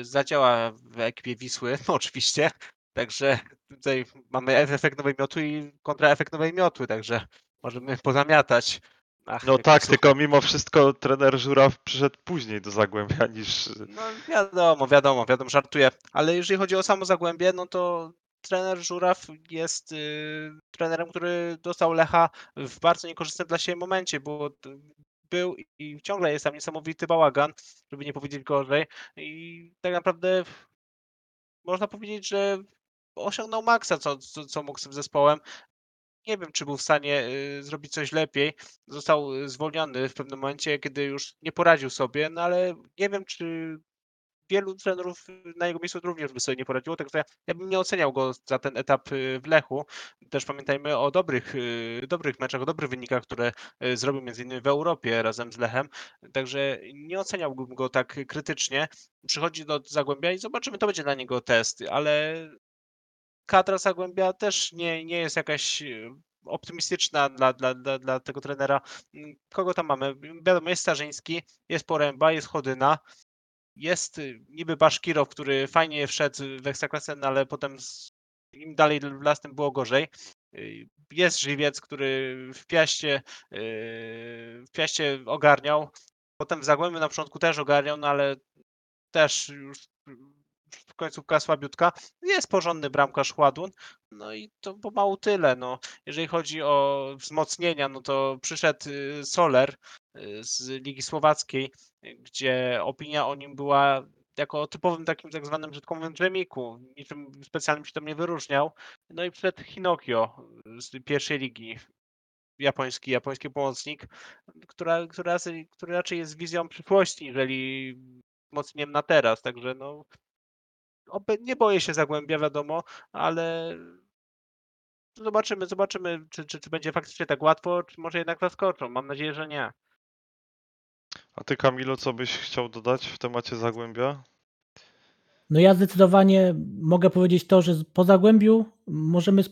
Zadziała w ekipie Wisły, no oczywiście. Także tutaj mamy efekt nowej miotu i kontraefekt nowej miotły, także możemy pozamiatać. Ach, No tak, tylko mimo wszystko trener Żuraw przyszedł później do Zagłębia niż No wiadomo, wiadomo, wiadomo, żartuję. Ale jeżeli chodzi o samo Zagłębie, no to trener Żuraw jest y, trenerem, który dostał Lecha w bardzo niekorzystnym dla siebie momencie, bo był i ciągle jest tam niesamowity bałagan, żeby nie powiedzieć gorzej. I tak naprawdę można powiedzieć, że osiągnął maksa, co, co, co mógł z tym zespołem. Nie wiem, czy był w stanie y, zrobić coś lepiej. Został y, zwolniony w pewnym momencie, kiedy już nie poradził sobie, no ale nie wiem, czy wielu trenerów na jego miejscu również by sobie nie poradziło, także ja bym nie oceniał go za ten etap y, w Lechu. Też pamiętajmy o dobrych, dobrych meczach, o dobrych wynikach, które zrobił między innymi w Europie razem z Lechem, także nie oceniałbym go tak krytycznie. Przychodzi do Zagłębia i zobaczymy, to będzie dla niego test, ale kadra Zagłębia też nie, nie jest jakaś y, optymistyczna dla, dla, dla, dla tego trenera. Mm, Kogo tam mamy? Wiadomo, jest Starzyński, jest Poręba, jest Chodyna, jest y, niby Baszkirow, który fajnie wszedł w Ekstraklasę, ale potem im dalej w las, tym było gorzej. Y, Jest Żywiec, który w Piaście, w Piaście ogarniał. Potem w Zagłębiu na początku też ogarniał, no ale też już końcówka słabiutka. Jest porządny bramkarz Chładun. No i to pomału tyle. No. Jeżeli chodzi o wzmocnienia, no to przyszedł y, Soler y, z Ligi Słowackiej, y, gdzie opinia o nim była jako typowym takim tak zwanym brzydko mówiąc dżemiku. Niczym specjalnym się tam nie wyróżniał. No i przyszedł Hinokio z pierwszej ligi. Japoński, japoński pomocnik, która, która, który raczej jest wizją przyszłości, jeżeli wzmocnieniem na teraz. Także no, nie boję się Zagłębia, wiadomo, ale zobaczymy, zobaczymy, czy, czy, czy będzie faktycznie tak łatwo, czy może jednak zaskoczą. Mam nadzieję, że nie. A ty, Kamilu, co byś chciał dodać w temacie Zagłębia? No ja zdecydowanie mogę powiedzieć to, że po Zagłębiu możemy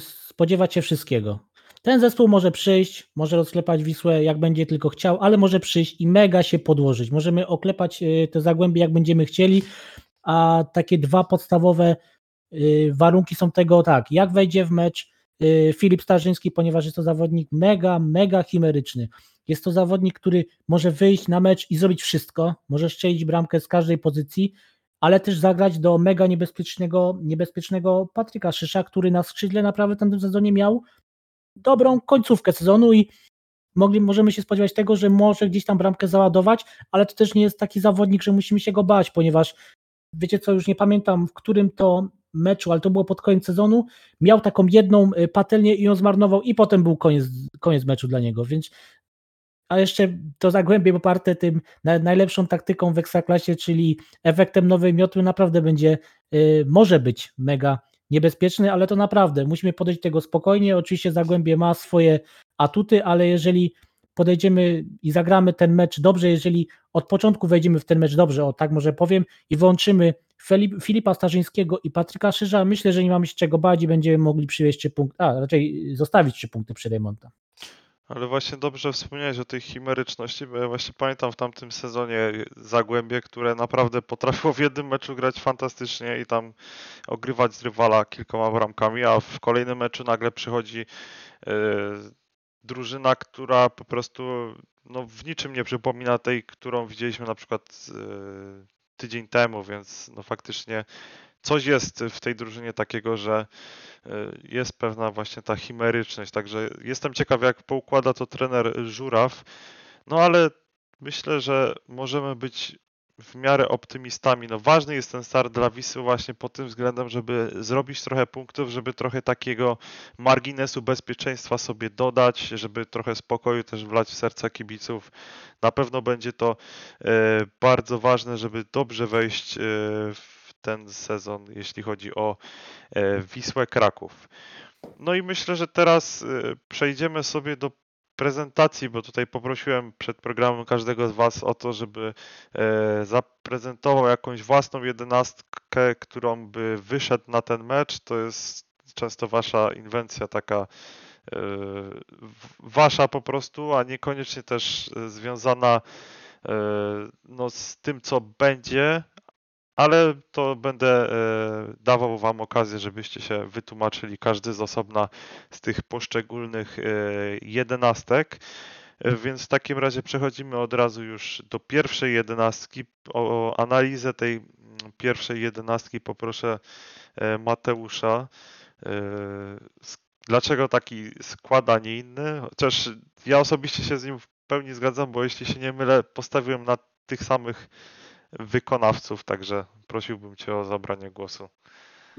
spodziewać się wszystkiego. Ten zespół może przyjść, może rozklepać Wisłę jak będzie tylko chciał, ale może przyjść i mega się podłożyć. Możemy oklepać y, te Zagłębie jak będziemy chcieli, a takie dwa podstawowe y, warunki są tego tak, jak wejdzie w mecz y, Filip Starzyński, ponieważ jest to zawodnik mega, mega chimeryczny. Jest to zawodnik, który może wyjść na mecz i zrobić wszystko, może strzelić bramkę z każdej pozycji, ale też zagrać do mega niebezpiecznego, niebezpiecznego Patryka Szysza, który na skrzydle naprawdę w tym sezonie miał dobrą końcówkę sezonu i mogli, możemy się spodziewać tego, że może gdzieś tam bramkę załadować, ale to też nie jest taki zawodnik, że musimy się go bać, ponieważ wiecie co, już nie pamiętam w którym to meczu, ale to było pod koniec sezonu, miał taką jedną y, patelnię i ją zmarnował i potem był koniec, koniec meczu dla niego, więc a jeszcze to zagłębie poparte tym na- najlepszą taktyką w Ekstraklasie, czyli efektem nowej miotły naprawdę będzie, y, może być mega niebezpieczny, ale to naprawdę musimy podejść do tego spokojnie. Oczywiście Zagłębie ma swoje atuty, ale jeżeli podejdziemy i zagramy ten mecz dobrze, jeżeli od początku wejdziemy w ten mecz dobrze, o tak może powiem, i włączymy Filip, Filipa Starzyńskiego i Patryka Szyża, myślę, że nie mamy się czego bać i będziemy mogli przywieźć trzy punkty, a raczej zostawić trzy punkty przy remonta. Ale właśnie dobrze wspomniałeś o tej chimeryczności, bo ja właśnie pamiętam w tamtym sezonie Zagłębie, które naprawdę potrafiło w jednym meczu grać fantastycznie i tam ogrywać z rywala kilkoma bramkami, a w kolejnym meczu nagle przychodzi e, drużyna, która po prostu no, w niczym nie przypomina tej, którą widzieliśmy na przykład e, tydzień temu, więc no faktycznie coś jest w tej drużynie takiego, że e, jest pewna właśnie ta chimeryczność. Także jestem ciekaw, jak poukłada to trener Żuraw. No ale myślę, że możemy być w miarę optymistami. No ważny jest ten start dla Wisły właśnie pod tym względem, żeby zrobić trochę punktów, żeby trochę takiego marginesu bezpieczeństwa sobie dodać, żeby trochę spokoju też wlać w serca kibiców. Na pewno będzie to e, bardzo ważne, żeby dobrze wejść e, w ten sezon, jeśli chodzi o e, Wisłę Kraków. No i myślę, że teraz przejdziemy sobie do prezentacji, bo tutaj poprosiłem przed programem każdego z Was o to, żeby e, zaprezentował jakąś własną jedenastkę, którą by wyszedł na ten mecz. To jest często Wasza inwencja taka e, Wasza po prostu, a niekoniecznie też e, związana no, z tym, co będzie, ale to będę e, dawał Wam okazję, żebyście się wytłumaczyli każdy z osobna z tych poszczególnych e, jedenastek. E, Więc w takim razie przechodzimy od razu już do pierwszej jedenastki. O analizę tej mm, pierwszej jedenastki poproszę Mateusza. Dlaczego taki skład, a nie inny? Chociaż ja osobiście się z nim w pełni zgadzam, bo jeśli się nie mylę, postawiłem na tych samych wykonawców, także prosiłbym Cię o zabranie głosu.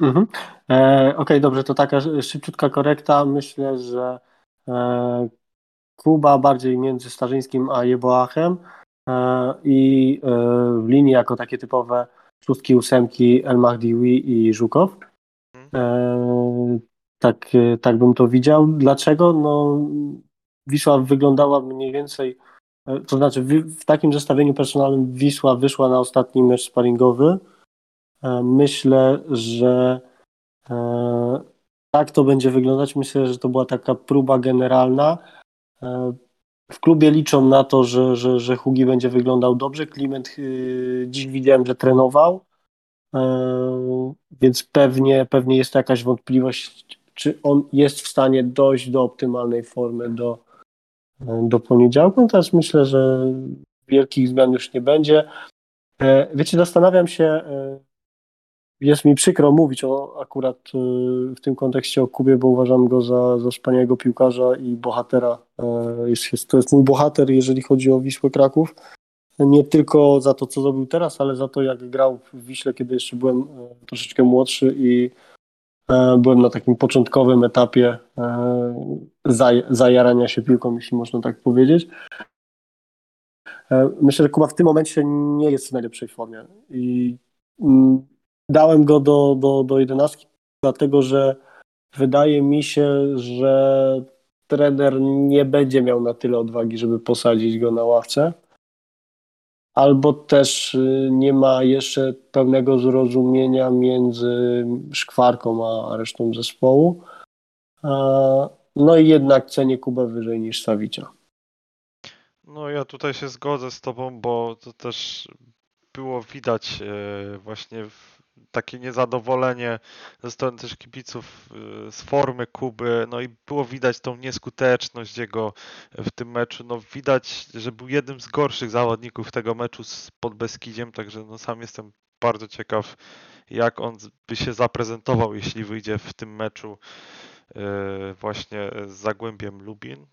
Mhm. E, Okej, dobrze, to taka sz- szybciutka korekta. Myślę, że e, Kuba bardziej między Starzyńskim a Jeboachem e, i e, w linii jako takie typowe szóstki, ósemki El Mahdiwi i Żukow. E, tak, e, tak bym to widział. Dlaczego? No, Wisła wyglądała mniej więcej, to znaczy w, w takim zestawieniu personalnym Wisła wyszła na ostatni mecz sparingowy. E, Myślę, że e, tak to będzie wyglądać. Myślę, że to była taka próba generalna. E, W klubie liczą na to, że, że, że Hugi będzie wyglądał dobrze. Kliment dziś widziałem, że trenował, e, więc pewnie, pewnie jest jakaś wątpliwość, czy on jest w stanie dojść do optymalnej formy do, do poniedziałku. Natomiast myślę, że wielkich zmian już nie będzie. E, Wiecie, zastanawiam się, e, jest mi przykro mówić o akurat w tym kontekście o Kubie, bo uważam go za, za wspaniałego piłkarza i bohatera. E, Jest, jest, to jest mój bohater, jeżeli chodzi o Wisłę Kraków. Nie tylko za to, co zrobił teraz, ale za to, jak grał w Wiśle, kiedy jeszcze byłem e, troszeczkę młodszy i e, byłem na takim początkowym etapie e, zaj, zajarania się piłką, jeśli można tak powiedzieć. E, Myślę, że Kuba w tym momencie nie jest w najlepszej formie i mm, dałem go do, do, do jedenastki, dlatego że wydaje mi się, że trener nie będzie miał na tyle odwagi, żeby posadzić go na ławce. Albo też y, nie ma jeszcze pełnego zrozumienia między szkwarką a resztą zespołu. No i jednak cenię Kubę wyżej niż Sawicia. No ja tutaj się zgodzę z Tobą, bo to też było widać e, właśnie w- takie niezadowolenie ze strony też kibiców e, z formy Kuby, no i było widać tą nieskuteczność jego w tym meczu. No widać, że był jednym z gorszych zawodników tego meczu z Podbeskidziem, także no sam jestem bardzo ciekaw, jak on by się zaprezentował, jeśli wyjdzie w tym meczu e, właśnie z Zagłębiem Lubin.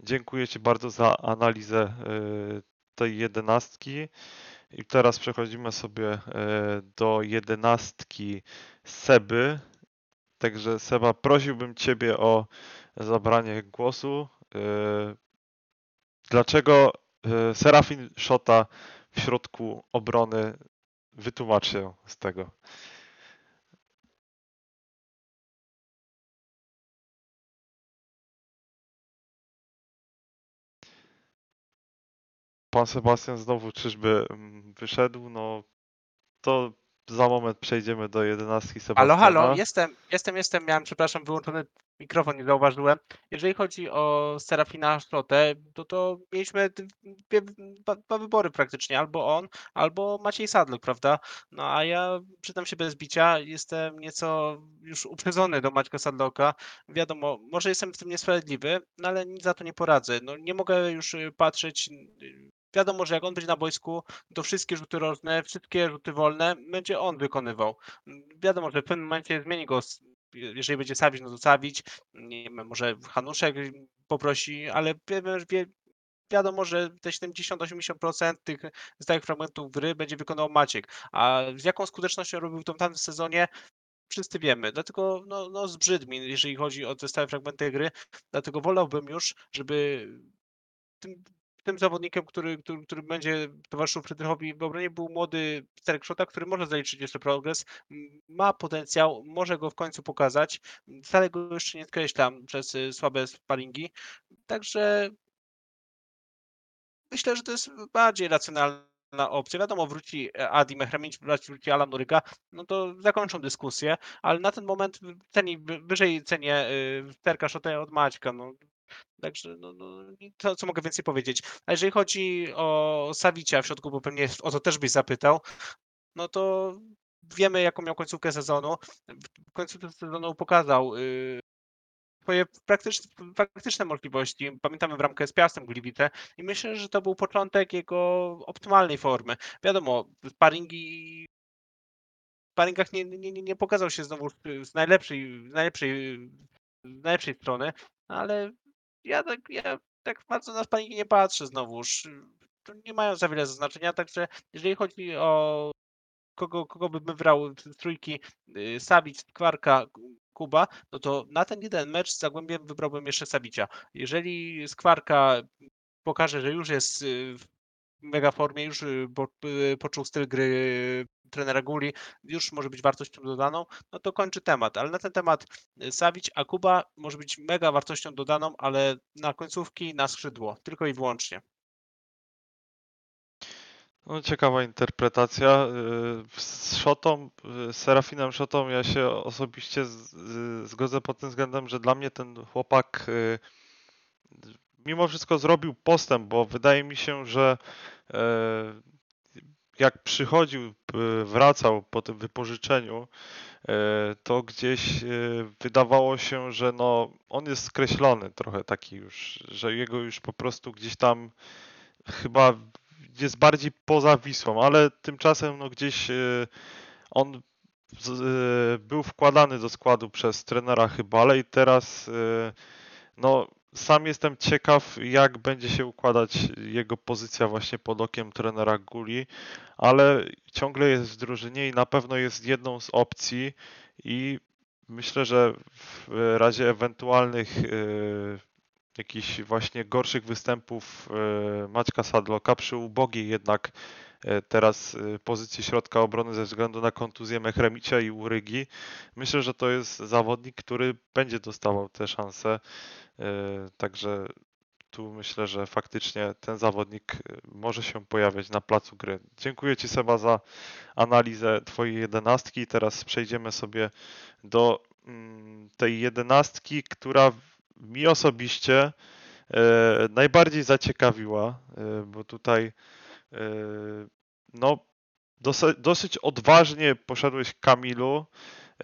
Dziękuję Ci bardzo za analizę e, tej jedenastki. I teraz przechodzimy sobie e, do jedenastki Seby. Także Seba, prosiłbym Ciebie o zabranie głosu. E, Dlaczego e, Serafin Szota w środku obrony? Wytłumacz się z tego. Pan Sebastian znowu czyżby mm, wyszedł? No to za moment przejdziemy do jedenastki Halo, Sebastiana. halo, jestem, jestem, jestem, miałem, przepraszam, wyłączony mikrofon, nie zauważyłem. Jeżeli chodzi o Serafina Szrotę, to to mieliśmy dwie, dwa, dwa wybory praktycznie, albo on, albo Maciej Sadluk, prawda? No a ja, przyznam się bez bicia, jestem nieco już uprzedzony do Maćka Sadloka. Wiadomo, może jestem w tym niesprawiedliwy, no ale nic za to nie poradzę. No nie mogę już y, patrzeć y, Wiadomo, że jak on będzie na boisku, to wszystkie rzuty rożne, wszystkie rzuty wolne będzie on wykonywał. Wiadomo, że w pewnym momencie zmieni go, jeżeli będzie Sawić, no to Sawić, nie wiem, może Hanuszek poprosi, ale wie, wiadomo, że te 70-80% tych stałych fragmentów gry będzie wykonywał Maciek. A z jaką skutecznością robił to w tamtym sezonie, wszyscy wiemy. Dlatego no, no zbrzydł mi, jeżeli chodzi o te stałe fragmenty gry. Dlatego wolałbym już, żeby tym tym zawodnikiem, który, który, który będzie towarzyszył Frydrychowi w obronie, był młody Sterek Szota, który może zaliczyć jeszcze progres, ma potencjał, może go w końcu pokazać. Wcale go jeszcze nie skreślam przez y, słabe sparingi. Także myślę, że to jest bardziej racjonalna opcja. Wiadomo, wróci Adi Mehremić, wróci Alan Uryga, no to zakończą dyskusję, ale na ten moment ceni, wyżej cenię y, Sterka Szotę od Maćka. No. Także no, no, to, co mogę więcej powiedzieć. A jeżeli chodzi o Sawicia w środku, bo pewnie o to też byś zapytał, no to wiemy, jaką miał końcówkę sezonu. W końcówce sezonu pokazał y, swoje praktyczne, faktyczne możliwości. Pamiętamy w z Piastem Gliwice i myślę, że to był początek jego optymalnej formy. Wiadomo, sparingi w sparingach nie, nie, nie pokazał się znowu z najlepszej, najlepszej, z najlepszej strony, ale ja tak, ja tak bardzo na sparingi nie patrzę znowuż. Nie mają za wiele znaczenia, także jeżeli chodzi o kogo, kogo bym wybrał z trójki, y, Sawic, Kwarka, Kuba, no to na ten jeden mecz z Zagłębiem wybrałbym jeszcze Sabicia. Jeżeli Skwarka pokaże, że już jest y, mega formie, już y, po, y, poczuł styl gry trenera Guli, już może być wartością dodaną, no to kończy temat. Ale na ten temat Sawić, a Kuba może być mega wartością dodaną, ale na końcówki, na skrzydło, tylko i wyłącznie. No, ciekawa interpretacja. Y, Z Szotą, y, z Serafinem Szotą ja się osobiście z- z- zgodzę pod tym względem, że dla mnie ten chłopak y, mimo wszystko zrobił postęp, bo wydaje mi się, że e, jak przychodził, y, wracał po tym wypożyczeniu, e, to gdzieś e, wydawało się, że no, on jest skreślony trochę taki już, że jego już po prostu gdzieś tam chyba jest bardziej poza Wisłą, ale tymczasem no gdzieś e, on e, był wkładany do składu przez trenera Chybale i teraz e, no sam jestem ciekaw jak będzie się układać jego pozycja właśnie pod okiem trenera Guli, ale ciągle jest w drużynie i na pewno jest jedną z opcji i myślę, że w razie ewentualnych e, jakichś właśnie gorszych występów e, Maćka Sadloka przy ubogiej jednak teraz e, pozycji środka obrony ze względu na kontuzję Mechremicia i Urygi. Myślę, że to jest zawodnik, który będzie dostawał te szanse. e, Także tu myślę, że faktycznie ten zawodnik e, może się pojawiać na placu gry. Dziękuję Ci Seba za analizę Twojej jedenastki. Teraz przejdziemy sobie do mm, tej jedenastki, która mi osobiście e, najbardziej zaciekawiła, e, bo tutaj e, no dosyć, odważnie poszedłeś Kamilu.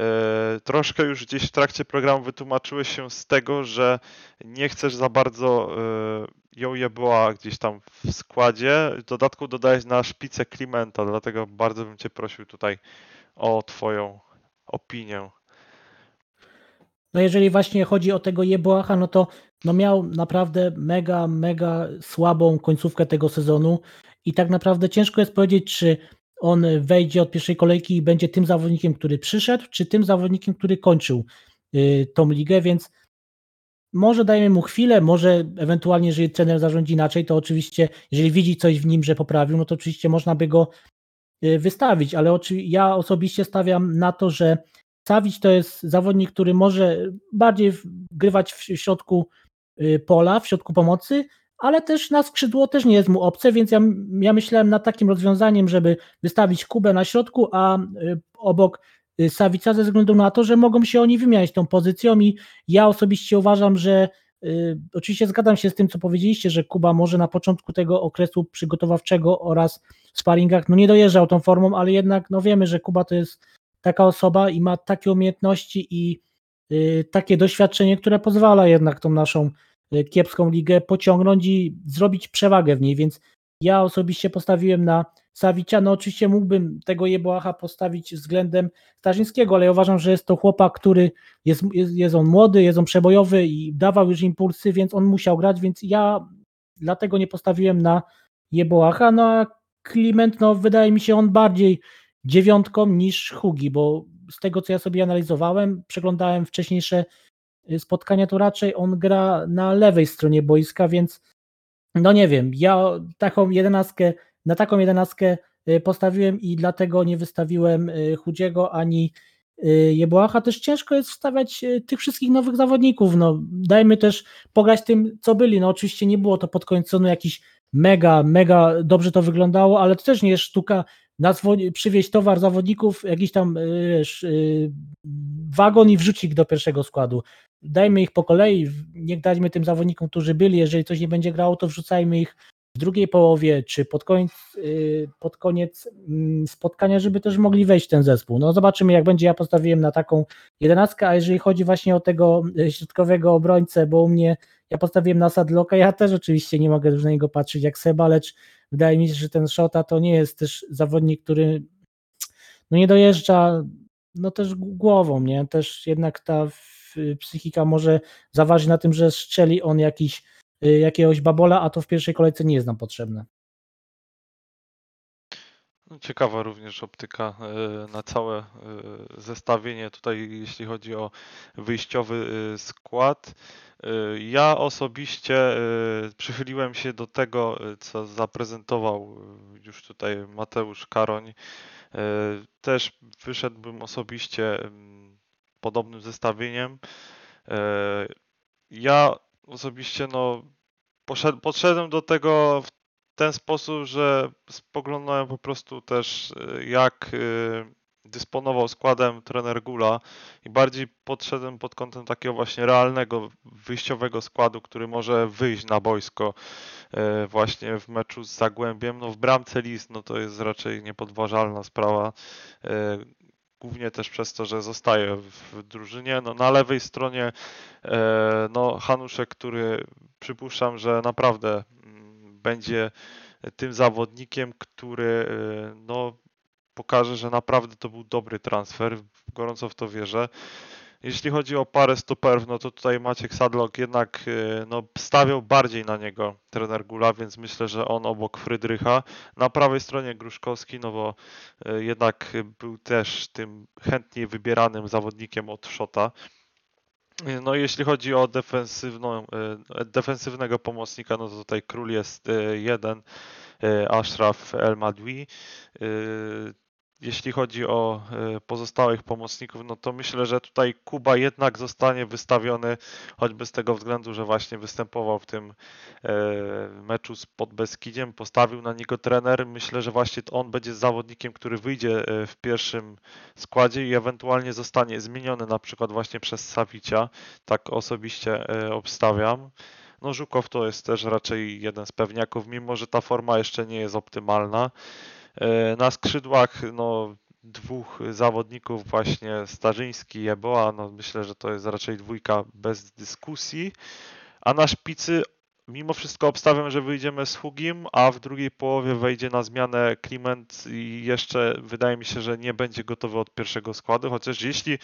E, Troszkę już gdzieś w trakcie programu wytłumaczyłeś się z tego, że nie chcesz za bardzo e, ją była gdzieś tam w składzie. W dodatku dodałeś na szpicę Klimenta, dlatego bardzo bym Cię prosił tutaj o Twoją opinię. No jeżeli właśnie chodzi o tego Jeboacha, no to no miał naprawdę mega, mega słabą końcówkę tego sezonu i tak naprawdę ciężko jest powiedzieć, czy on wejdzie od pierwszej kolejki i będzie tym zawodnikiem, który przyszedł, czy tym zawodnikiem, który kończył y, tą ligę, więc może dajmy mu chwilę, może ewentualnie, jeżeli trener zarządzi inaczej, to oczywiście, jeżeli widzi coś w nim, że poprawił, no to oczywiście można by go y, wystawić, ale ja osobiście stawiam na to, że Sawić to jest zawodnik, który może bardziej grywać w środku y, pola, w środku pomocy, ale też na skrzydło też nie jest mu obce, więc ja, ja myślałem nad takim rozwiązaniem, żeby wystawić Kubę na środku, a y, obok y, Sawica ze względu na to, że mogą się oni wymieniać tą pozycją i ja osobiście uważam, że y, oczywiście zgadzam się z tym, co powiedzieliście, że Kuba może na początku tego okresu przygotowawczego oraz w sparingach no nie dojeżdżał tą formą, ale jednak no wiemy, że Kuba to jest taka osoba i ma takie umiejętności i y, takie doświadczenie, które pozwala jednak tą naszą kiepską ligę pociągnąć i zrobić przewagę w niej, więc ja osobiście postawiłem na Sawicia, no oczywiście mógłbym tego Jeboacha postawić względem Starzyńskiego, ale ja uważam, że jest to chłopak, który jest, jest, jest on młody, jest on przebojowy i dawał już impulsy, więc on musiał grać, więc ja dlatego nie postawiłem na Jeboacha, no a Kliment, no wydaje mi się on bardziej dziewiątką niż Hugi, bo z tego co ja sobie analizowałem, przeglądałem wcześniejsze y, spotkania, to raczej on gra na lewej stronie boiska, więc no nie wiem, ja taką jedenastkę, na taką jedenastkę y, postawiłem i dlatego nie wystawiłem y, Chudziego ani y, Jebłacha. Też ciężko jest wstawiać y, tych wszystkich nowych zawodników. No, dajmy też pograć tym, co byli. No oczywiście nie było to pod koniec jakiś mega, mega dobrze to wyglądało, ale to też nie jest sztuka przywieźć towar zawodników, jakiś tam y, y, wagon i wrzucić do pierwszego składu. Dajmy ich po kolei, niech dajmy tym zawodnikom, którzy byli, jeżeli coś nie będzie grało, to wrzucajmy ich w drugiej połowie, czy pod koniec, y, pod koniec mm, spotkania, żeby też mogli wejść w ten zespół. No zobaczymy, jak będzie. Ja postawiłem na taką jedenastkę, a jeżeli chodzi właśnie o tego y, środkowego obrońcę, bo u mnie ja postawiłem na Sadloka, ja też oczywiście nie mogę już na niego patrzeć jak Seba, lecz wydaje mi się, że ten Szota to nie jest też zawodnik, który no nie dojeżdża no też głową, nie? Też jednak ta w- psychika może zaważy na tym, że strzeli on jakiś, y, jakiegoś babola, a to w pierwszej kolejce nie jest nam potrzebne. No, Ciekawa również optyka e, na całe e, zestawienie tutaj, jeśli chodzi o wyjściowy skład. Ja osobiście przychyliłem się do tego, co zaprezentował już tutaj Mateusz Karoń. Też wyszedłbym osobiście podobnym zestawieniem. Ja osobiście no, poszedł, podszedłem do tego w ten sposób, że spoglądałem po prostu też y, jak y, dysponował składem trener Gula i bardziej podszedłem pod kątem takiego właśnie realnego wyjściowego składu, który może wyjść na boisko y, właśnie w meczu z Zagłębiem. No w bramce list no to jest raczej niepodważalna sprawa. Głównie też przez to, że zostaje w drużynie. No, na lewej stronie e, no, Hanuszek, który przypuszczam, że naprawdę mm, będzie tym zawodnikiem, który e, no, pokaże, że naprawdę to był dobry transfer. Gorąco w to wierzę. Jeśli chodzi o parę stoperów, no to tutaj Maciek Sadlock jednak e, no, stawiał bardziej na niego trener Gula, więc myślę, że on obok Frydrycha. Na prawej stronie Gruszkowski, no bo e, jednak był też tym chętniej wybieranym zawodnikiem od Szota. No jeśli chodzi o defensywną, e, defensywnego pomocnika, no to tutaj król jest jeden, Ashraf El Madwi. Jeśli chodzi o e, pozostałych pomocników, no to myślę, że tutaj Kuba jednak zostanie wystawiony, choćby z tego względu, że właśnie występował w tym e, meczu z Podbeskidziem, postawił na niego trener. Myślę, że właśnie on będzie zawodnikiem, który wyjdzie e, w pierwszym składzie i ewentualnie zostanie zmieniony na przykład właśnie przez Savicia. Tak osobiście obstawiam. No Żukow to jest też raczej jeden z pewniaków, mimo że ta forma jeszcze nie jest optymalna. E, Na skrzydłach no, dwóch zawodników właśnie Starzyński i Eboa, no myślę, że to jest raczej dwójka bez dyskusji. A na szpicy mimo wszystko obstawiam, że wyjdziemy z Hugim, a w drugiej połowie wejdzie na zmianę Kliment i jeszcze wydaje mi się, że nie będzie gotowy od pierwszego składu, chociaż jeśli y,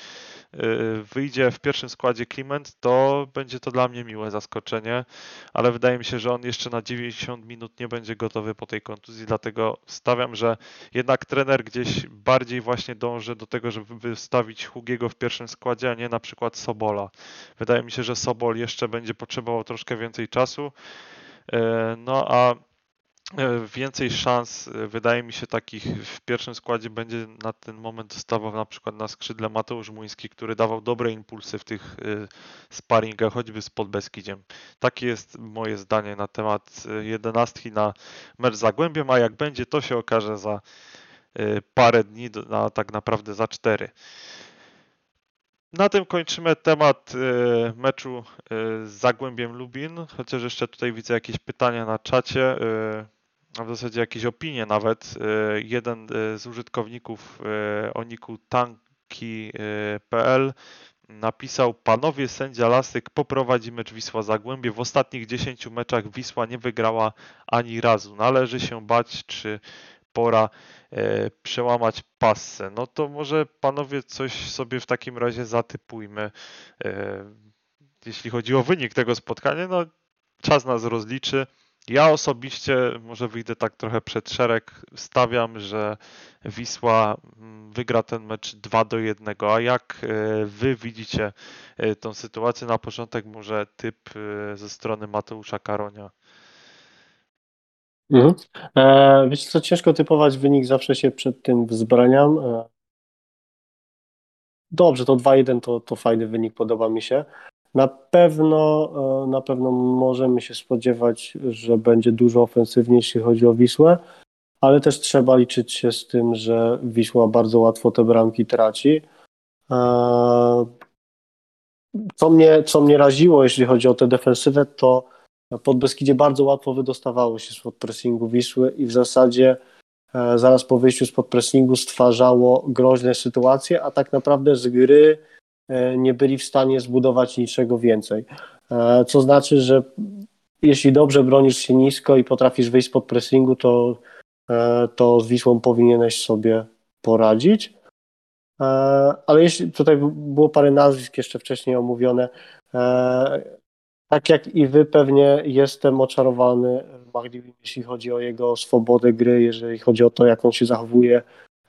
wyjdzie w pierwszym składzie Kliment, to będzie to dla mnie miłe zaskoczenie, ale wydaje mi się, że on jeszcze na 90 minut nie będzie gotowy po tej kontuzji, dlatego stawiam, że jednak trener gdzieś bardziej właśnie dąży do tego, żeby wystawić Hugiego w pierwszym składzie, a nie na przykład Sobola. Wydaje mi się, że Sobol jeszcze będzie potrzebował troszkę więcej czasu. E, No a e, więcej szans, e, wydaje mi się, takich w pierwszym składzie będzie na ten moment dostawał na przykład na skrzydle Mateusz Muński, który dawał dobre impulsy w tych sparingach, choćby z Podbeskidziem. Takie jest moje zdanie na temat jedenastki na mecz z Zagłębiem, a jak będzie, to się okaże za parę dni, do- a tak naprawdę za cztery. Na tym kończymy temat e, meczu e, z Zagłębiem Lubin, chociaż jeszcze tutaj widzę jakieś pytania na czacie, e, a w zasadzie jakieś opinie nawet. Jeden z użytkowników e, o niku tanki.pl napisał Panowie sędzia Lasyk poprowadzi mecz Wisła Zagłębie. W ostatnich 10 meczach Wisła nie wygrała ani razu. Należy się bać, czy pora e, przełamać passę. No to może panowie coś sobie w takim razie zatypujmy. E, jeśli chodzi o wynik tego spotkania, no czas nas rozliczy. Ja osobiście może wyjdę tak trochę przed szereg. Stawiam, że Wisła mm, wygra ten mecz 2 do 1. A jak e, wy widzicie e, tą sytuację? Na początek może typ e, ze strony Mateusza Karonia. Mhm. E, wiesz co, ciężko typować wynik, zawsze się przed tym wzbraniam. E, dobrze, to 2-1 to, to fajny wynik, podoba mi się. Na pewno, e, na pewno możemy się spodziewać, że będzie dużo ofensywniej, jeśli chodzi o Wisłę, ale też trzeba liczyć się z tym, że Wisła bardzo łatwo te bramki traci. E, Co mnie, co mnie raziło, jeśli chodzi o tę defensywę, to pod Beskidzie bardzo łatwo wydostawało się spod pressingu Wisły i w zasadzie e, zaraz po wyjściu spod pressingu stwarzało groźne sytuacje, a tak naprawdę z gry e, nie byli w stanie zbudować niczego więcej. E, Co znaczy, że jeśli dobrze bronisz się nisko i potrafisz wyjść spod pressingu, to, to z Wisłą powinieneś sobie poradzić. Ale jeśli tutaj było parę nazwisk jeszcze wcześniej omówione, tak jak i wy pewnie jestem oczarowany Magdiwim, jeśli chodzi o jego swobodę gry, jeżeli chodzi o to, jak on się zachowuje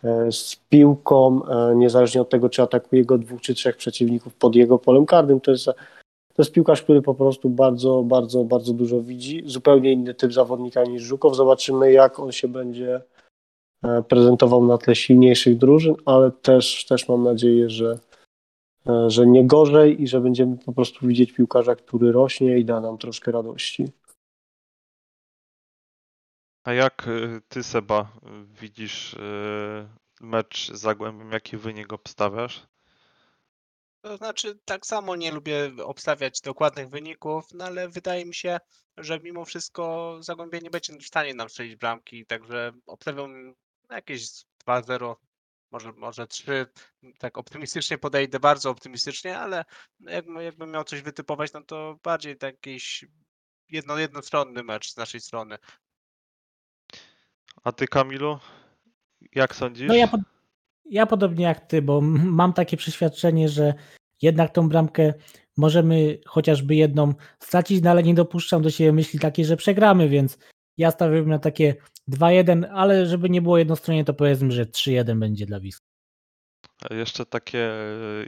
e, z piłką, e, niezależnie od tego, czy atakuje go dwóch czy trzech przeciwników pod jego polem karnym. To jest, to jest piłkarz, który po prostu bardzo, bardzo, bardzo dużo widzi. Zupełnie inny typ zawodnika niż Żukow. Zobaczymy, jak on się będzie e, prezentował na tle silniejszych drużyn, ale też, też mam nadzieję, że, że nie gorzej i że będziemy po prostu widzieć piłkarza, który rośnie i da nam troszkę radości. A jak y, ty, Seba, widzisz y, mecz z Zagłębiem? Jaki wynik obstawiasz? To znaczy, tak samo nie lubię obstawiać dokładnych wyników, no ale wydaje mi się, że mimo wszystko Zagłębie nie będzie w stanie nam strzelić bramki, także obstawiam jakieś 2-0, może, może 3. Tak optymistycznie podejdę, bardzo optymistycznie, ale jakbym, jakbym miał coś wytypować, no to bardziej tak jakiś jedno, jednostronny mecz z naszej strony. A ty, Kamilu? Jak sądzisz? No ja, pod, ja podobnie jak ty, bo mam takie przeświadczenie, że jednak tą bramkę możemy chociażby jedną stracić, no ale nie dopuszczam do siebie myśli takiej, że przegramy, więc ja stawiam na takie 2-1, ale żeby nie było jednostronnie, to powiedzmy, że 3-1 będzie dla Wisły. Jeszcze takie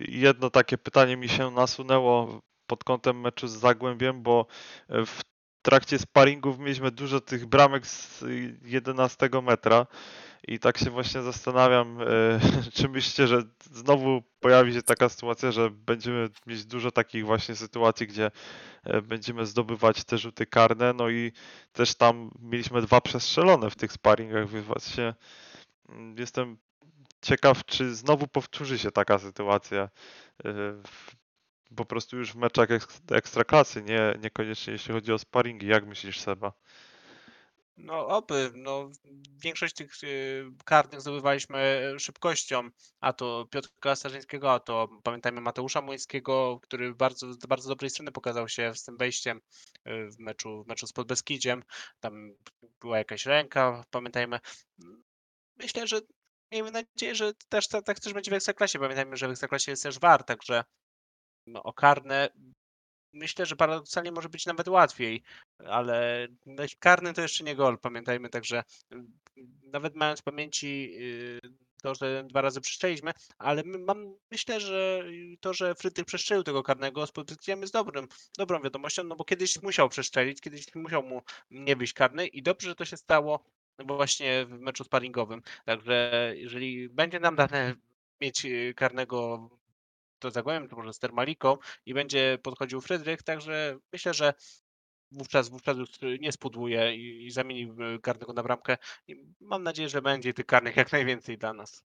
jedno takie pytanie mi się nasunęło pod kątem meczu z Zagłębiem, bo w trakcie sparingów mieliśmy dużo tych bramek z 11 metra i tak się właśnie zastanawiam, e, czy myślicie, że znowu pojawi się taka sytuacja, że będziemy mieć dużo takich właśnie sytuacji, gdzie e, będziemy zdobywać te rzuty karne, no i też tam mieliśmy dwa przestrzelone w tych sparingach, więc właśnie mm, jestem ciekaw, czy znowu powtórzy się taka sytuacja w- po prostu już w meczach eks- ekstraklasy, nie, niekoniecznie jeśli chodzi o sparingi. Jak myślisz, Seba? No oby, no większość tych y, karnych zdobywaliśmy szybkością, a to Piotra Starzyńskiego, a to pamiętajmy Mateusza Młyńskiego, który bardzo, z bardzo dobrej strony pokazał się z tym wejściem y, w meczu, w meczu z Podbeskidziem. Tam była jakaś ręka, pamiętajmy. Myślę, że miejmy nadzieję, że też tak, tak też będzie w Ekstraklasie. Pamiętajmy, że w Ekstraklasie jest też VAR, także no, o karne myślę, że paradoksalnie może być nawet łatwiej, ale no, karny to jeszcze nie gol, pamiętajmy, także y, nawet mając w pamięci y, to, że dwa razy przestrzeliśmy, ale mam, myślę, że to, że Frytych przestrzelił tego karnego z pozycją jest dobrym, dobrą wiadomością, no bo kiedyś musiał przestrzelić, kiedyś musiał mu nie wyjść karny i dobrze, że to się stało właśnie w meczu sparingowym, także jeżeli będzie nam dane mieć y, karnego to Zagłębiem, to może z Termaliką i będzie podchodził Frydrych, także myślę, że wówczas, wówczas już nie spudłuje i, i zamieni karnego na bramkę. I mam nadzieję, że będzie tych karnych jak najwięcej dla nas.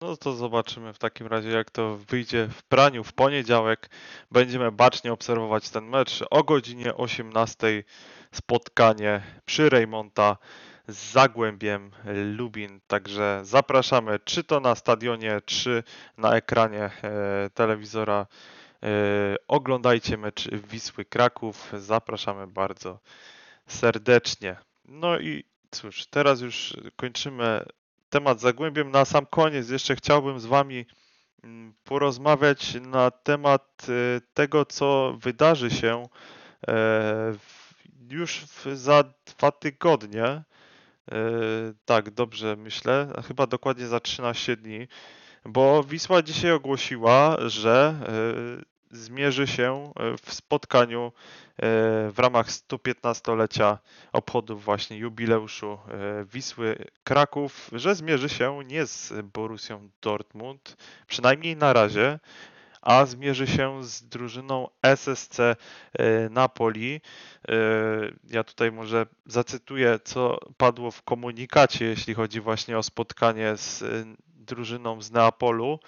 No to zobaczymy w takim razie, jak to wyjdzie w praniu w poniedziałek. Będziemy bacznie obserwować ten mecz. O godzinie 18 spotkanie przy Rejmonta z Zagłębiem Lubin. Także zapraszamy czy to na stadionie, czy na ekranie e, telewizora. E, oglądajcie mecz Wisły Kraków. Zapraszamy bardzo serdecznie. No i cóż, teraz już kończymy temat Zagłębiem. Na sam koniec jeszcze chciałbym z Wami mm, porozmawiać na temat e, tego, co wydarzy się już za dwa tygodnie. E, Tak, dobrze myślę, chyba dokładnie za 13 dni, bo Wisła dzisiaj ogłosiła, że zmierzy się e, w spotkaniu w ramach 115-lecia obchodów właśnie jubileuszu Wisły Kraków, że zmierzy się nie z Borussią Dortmund, przynajmniej na razie, a zmierzy się z drużyną SSC e, Napoli. E, Ja tutaj może zacytuję, co padło w komunikacie, jeśli chodzi właśnie o spotkanie z e, drużyną z Neapolu.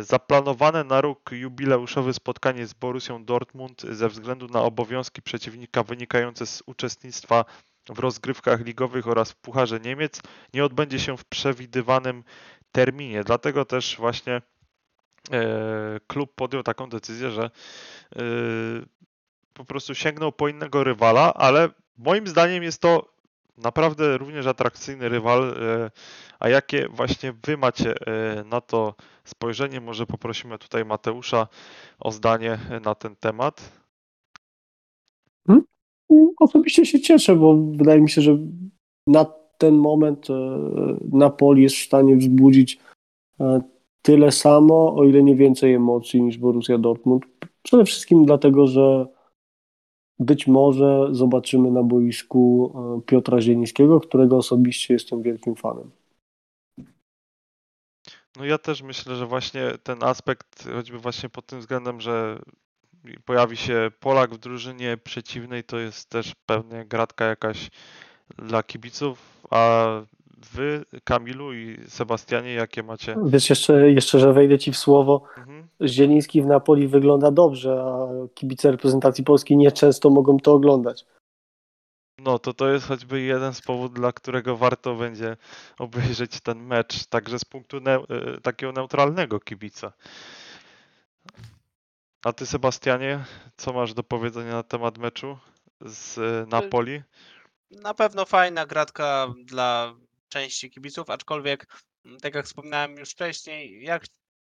Zaplanowane na rok jubileuszowe spotkanie z Borussią Dortmund ze względu na obowiązki przeciwnika wynikające z uczestnictwa w rozgrywkach ligowych oraz w Pucharze Niemiec nie odbędzie się w przewidywanym terminie. Dlatego też właśnie klub podjął taką decyzję, że e, po prostu sięgnął po innego rywala, ale moim zdaniem jest to naprawdę również atrakcyjny rywal. e, A jakie właśnie wy macie e, na to spojrzenie? Może poprosimy tutaj Mateusza o zdanie na ten temat. Osobiście się cieszę, bo wydaje mi się, że na ten moment e, Napoli jest w stanie wzbudzić e, tyle samo, o ile nie więcej emocji niż Borussia Dortmund. Przede wszystkim dlatego, że być może zobaczymy na boisku e, Piotra Zielińskiego, którego osobiście jestem wielkim fanem. No ja też myślę, że właśnie ten aspekt, choćby właśnie pod tym względem, że pojawi się Polak w drużynie przeciwnej, to jest też pewnie gratka jakaś dla kibiców. A wy, Kamilu i Sebastianie, jakie macie? Wiesz, jeszcze, jeszcze, że wejdę ci w słowo, Mhm. Zieliński w Napoli wygląda dobrze, a kibice reprezentacji Polski nieczęsto mogą to oglądać. No to to jest choćby jeden z powodów, dla którego warto będzie obejrzeć ten mecz, także z punktu neu- e, takiego neutralnego kibica. A ty, Sebastianie, co masz do powiedzenia na temat meczu z e, Napoli? Na pewno fajna gratka dla części kibiców, aczkolwiek, mm, tak jak wspominałem już wcześniej, jak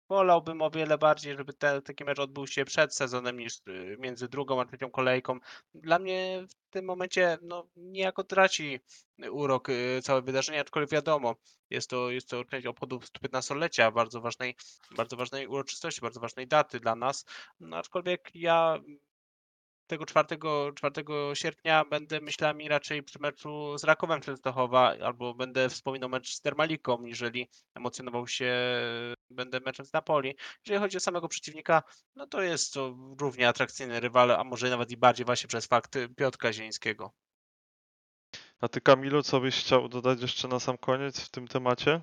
wolałbym o wiele bardziej, żeby te, taki mecz odbył się przed sezonem niż y, między drugą a trzecią kolejką. Dla mnie w tym momencie no, niejako traci urok y, całe wydarzenie, aczkolwiek wiadomo, jest to, jest to część obchodów 115-lecia, bardzo ważnej, bardzo ważnej uroczystości, bardzo ważnej daty dla nas. No, aczkolwiek ja tego 4, 4 sierpnia będę myślami raczej przy meczu z Rakowem Częstochowa, albo będę wspominał mecz z Termaliką, niżeli emocjonował się będę meczem z Napoli. Jeżeli chodzi o samego przeciwnika, no to jest to równie atrakcyjny rywal, a może nawet i bardziej właśnie przez fakt Piotra Zielińskiego. A ty, Kamilu, co byś chciał dodać jeszcze na sam koniec w tym temacie?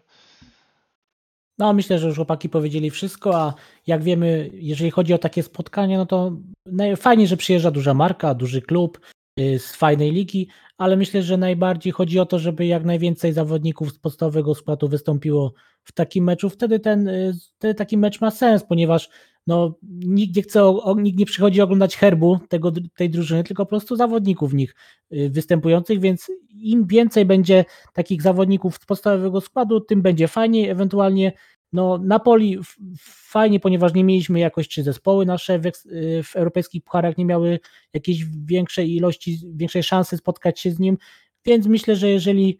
No, myślę, że już chłopaki powiedzieli wszystko, a jak wiemy, jeżeli chodzi o takie spotkania, no to fajnie, że przyjeżdża duża marka, duży klub y, z fajnej ligi, ale myślę, że najbardziej chodzi o to, żeby jak najwięcej zawodników z podstawowego składu wystąpiło w takim meczu. Wtedy ten y, wtedy taki mecz ma sens, ponieważ no, nikt nie chce, nikt nie przychodzi oglądać herbu tego, tej drużyny, tylko po prostu zawodników w nich y, występujących, więc im więcej będzie takich zawodników z podstawowego składu, tym będzie fajniej, ewentualnie. No, Napoli fajnie, ponieważ nie mieliśmy jakoś, czy zespoły nasze w, y, w europejskich pucharach nie miały jakiejś większej ilości, większej szansy spotkać się z nim, więc myślę, że jeżeli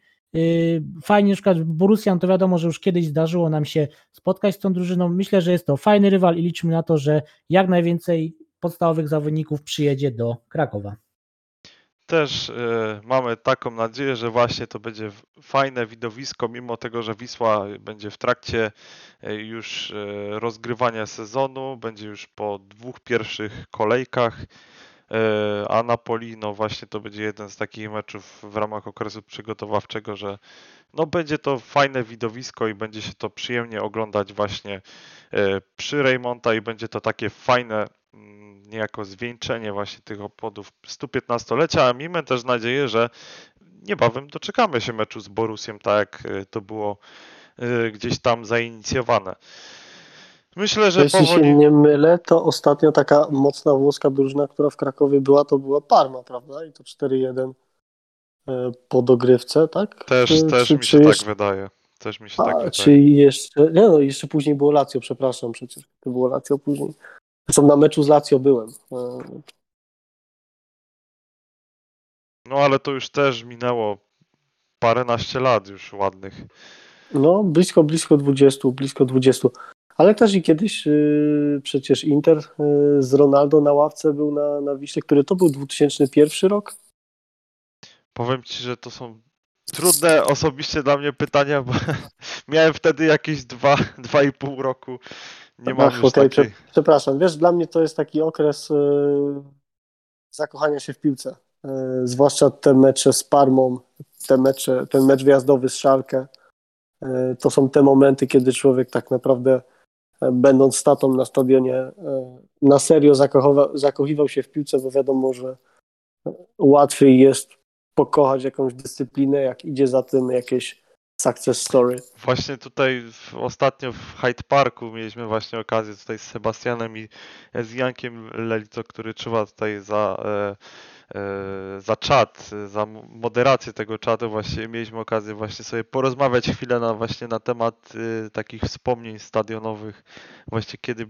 fajnie, na przykład Borussia, no to wiadomo, że już kiedyś zdarzyło nam się spotkać z tą drużyną, myślę, że jest to fajny rywal i liczymy na to, że jak najwięcej podstawowych zawodników przyjedzie do Krakowa. Też e, mamy taką nadzieję, że właśnie to będzie fajne widowisko, mimo tego, że Wisła będzie w trakcie e, już e, rozgrywania sezonu, będzie już po dwóch pierwszych kolejkach, a Napoli, no właśnie to będzie jeden z takich meczów w ramach okresu przygotowawczego, że no będzie to fajne widowisko i będzie się to przyjemnie oglądać właśnie e, przy Reymonta i będzie to takie fajne mm, niejako zwieńczenie właśnie tych obchodów 115-lecia, a też nadzieję, że niebawem doczekamy się meczu z Borussiem, tak jak e, to było e, gdzieś tam zainicjowane. Myślę, że Jeśli się powoli... nie mylę, to ostatnio taka mocna włoska drużyna, która w Krakowie była, to była Parma, prawda? I to 4-1 e, po dogrywce, tak? Też, Czy- też czy- mi czy się tak jeszcze- wydaje. Też mi się tak A, wydaje. czy jeszcze, nie no, jeszcze później było Lazio, przepraszam, przecież to było Lazio później. Zresztą na meczu z Lazio byłem. E, No ale to już też minęło paręnaście lat już ładnych. No, blisko, blisko 20, blisko 20. Ale też i kiedyś y, przecież Inter y, z Ronaldo na ławce był na, na Wiśle, który to był 2001 rok? Powiem ci, że to są trudne osobiście dla mnie pytania, bo miałem wtedy jakieś dwa, dwa i pół roku. Nie mam Ach, już okej, takiej... prze- przepraszam. Wiesz, dla mnie to jest taki okres y, zakochania się w piłce. Zwłaszcza te mecze z Parmą, te mecze, ten mecz wjazdowy z Szalkę. Y, to są te momenty, kiedy człowiek tak naprawdę, będąc statą na stadionie, e, na serio zakochiwał się w piłce, bo wiadomo, że łatwiej jest pokochać jakąś dyscyplinę, jak idzie za tym jakieś success story. Właśnie tutaj w, ostatnio w Hyde Parku mieliśmy właśnie okazję tutaj z Sebastianem i z Jankiem Lelito, który czuwa tutaj za, e, za czat, za moderację tego czatu. Właśnie mieliśmy okazję właśnie sobie porozmawiać chwilę na właśnie na temat e, takich wspomnień stadionowych. Właśnie kiedy e,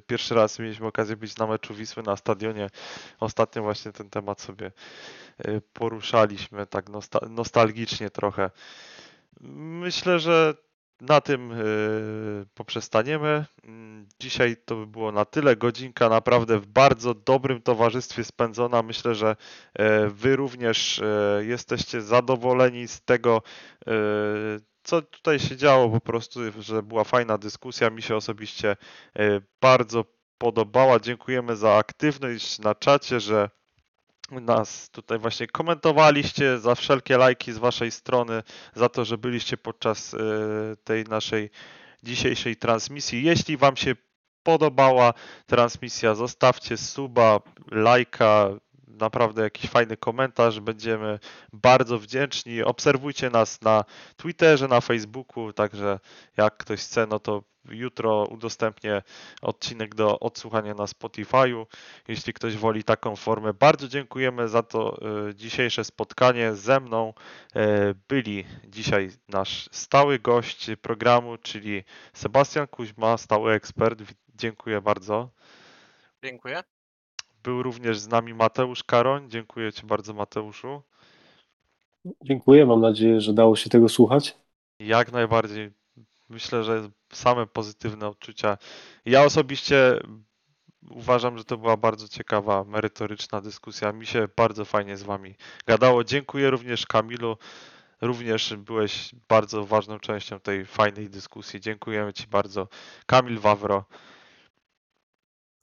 pierwszy raz mieliśmy okazję być na meczu Wisły na stadionie. Ostatnio właśnie ten temat sobie e, poruszaliśmy tak nosta- nostalgicznie trochę. Myślę, że na tym yy, poprzestaniemy. Mm, Dzisiaj to by było na tyle. Godzinka naprawdę w bardzo dobrym towarzystwie spędzona. Myślę, że e, Wy również e, jesteście zadowoleni z tego, e, co tutaj się działo. Po prostu, że była fajna dyskusja. Mi się osobiście e, bardzo podobała. Dziękujemy za aktywność na czacie, że nas tutaj właśnie komentowaliście, za wszelkie lajki z waszej strony, za to, że byliście podczas e, tej naszej dzisiejszej transmisji. Jeśli wam się podobała transmisja, zostawcie suba, lajka, naprawdę jakiś fajny komentarz, będziemy bardzo wdzięczni. Obserwujcie nas na Twitterze, na Facebooku, także jak ktoś chce, no to jutro udostępnię odcinek do odsłuchania na Spotify'u jeśli ktoś woli taką formę. Bardzo dziękujemy za to e, dzisiejsze spotkanie. Ze mną e, byli dzisiaj nasz stały gość programu, czyli Sebastian Kuźma, stały ekspert. Dziękuję bardzo. Dziękuję. Był również z nami Mateusz Karoń. Dziękuję Ci bardzo, Mateuszu. Dziękuję, mam nadzieję, że dało się tego słuchać. Jak najbardziej. Myślę, że same pozytywne odczucia. Ja osobiście uważam, że to była bardzo ciekawa, merytoryczna dyskusja. Mi się bardzo fajnie z Wami gadało. Dziękuję również Kamilu. Również byłeś bardzo ważną częścią tej fajnej dyskusji. Dziękujemy Ci bardzo. Kamil Wawro.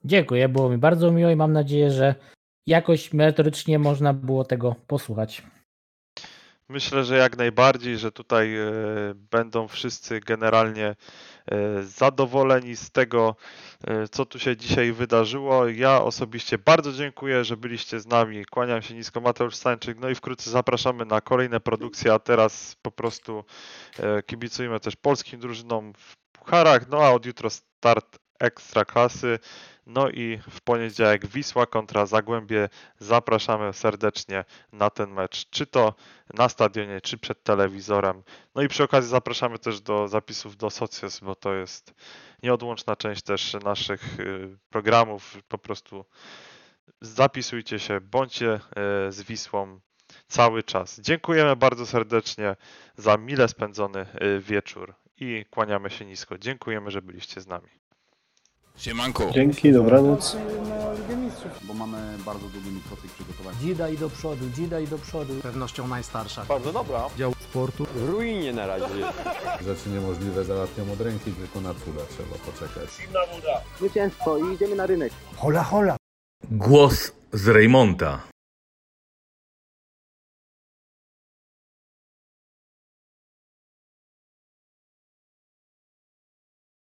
Dziękuję, było mi bardzo miło i mam nadzieję, że jakoś merytorycznie można było tego posłuchać. Myślę, że jak najbardziej, że tutaj e, będą wszyscy generalnie e, zadowoleni z tego, e, co tu się dzisiaj wydarzyło. Ja osobiście bardzo dziękuję, że byliście z nami. Kłaniam się nisko, Mateusz Stańczyk. No i wkrótce zapraszamy na kolejne produkcje, a teraz po prostu kibicujmy też polskim drużynom w pucharach. No a od jutro start ekstra klasy. No i w poniedziałek Wisła kontra Zagłębie. Zapraszamy serdecznie na ten mecz, czy to na stadionie, czy przed telewizorem. No i przy okazji zapraszamy też do zapisów do Socios, bo to jest nieodłączna część też naszych y, programów. Po prostu zapisujcie się, bądźcie y, z Wisłą cały czas. Dziękujemy bardzo serdecznie za mile spędzony y, wieczór i kłaniamy się nisko. Dziękujemy, że byliście z nami. Dzięki, dobranoc. bo mamy bardzo długi mikrofon przygotowany. Dzida i do przodu, dzida i do przodu. Pewnością najstarsza. Bardzo dobra. Dział sportu. W ruinie na razie. Rzeczy niemożliwe załatwiam od ręki, tylko na cudze trzeba poczekać. Zwycięstwo i idziemy na rynek. Głos z Rejmonta.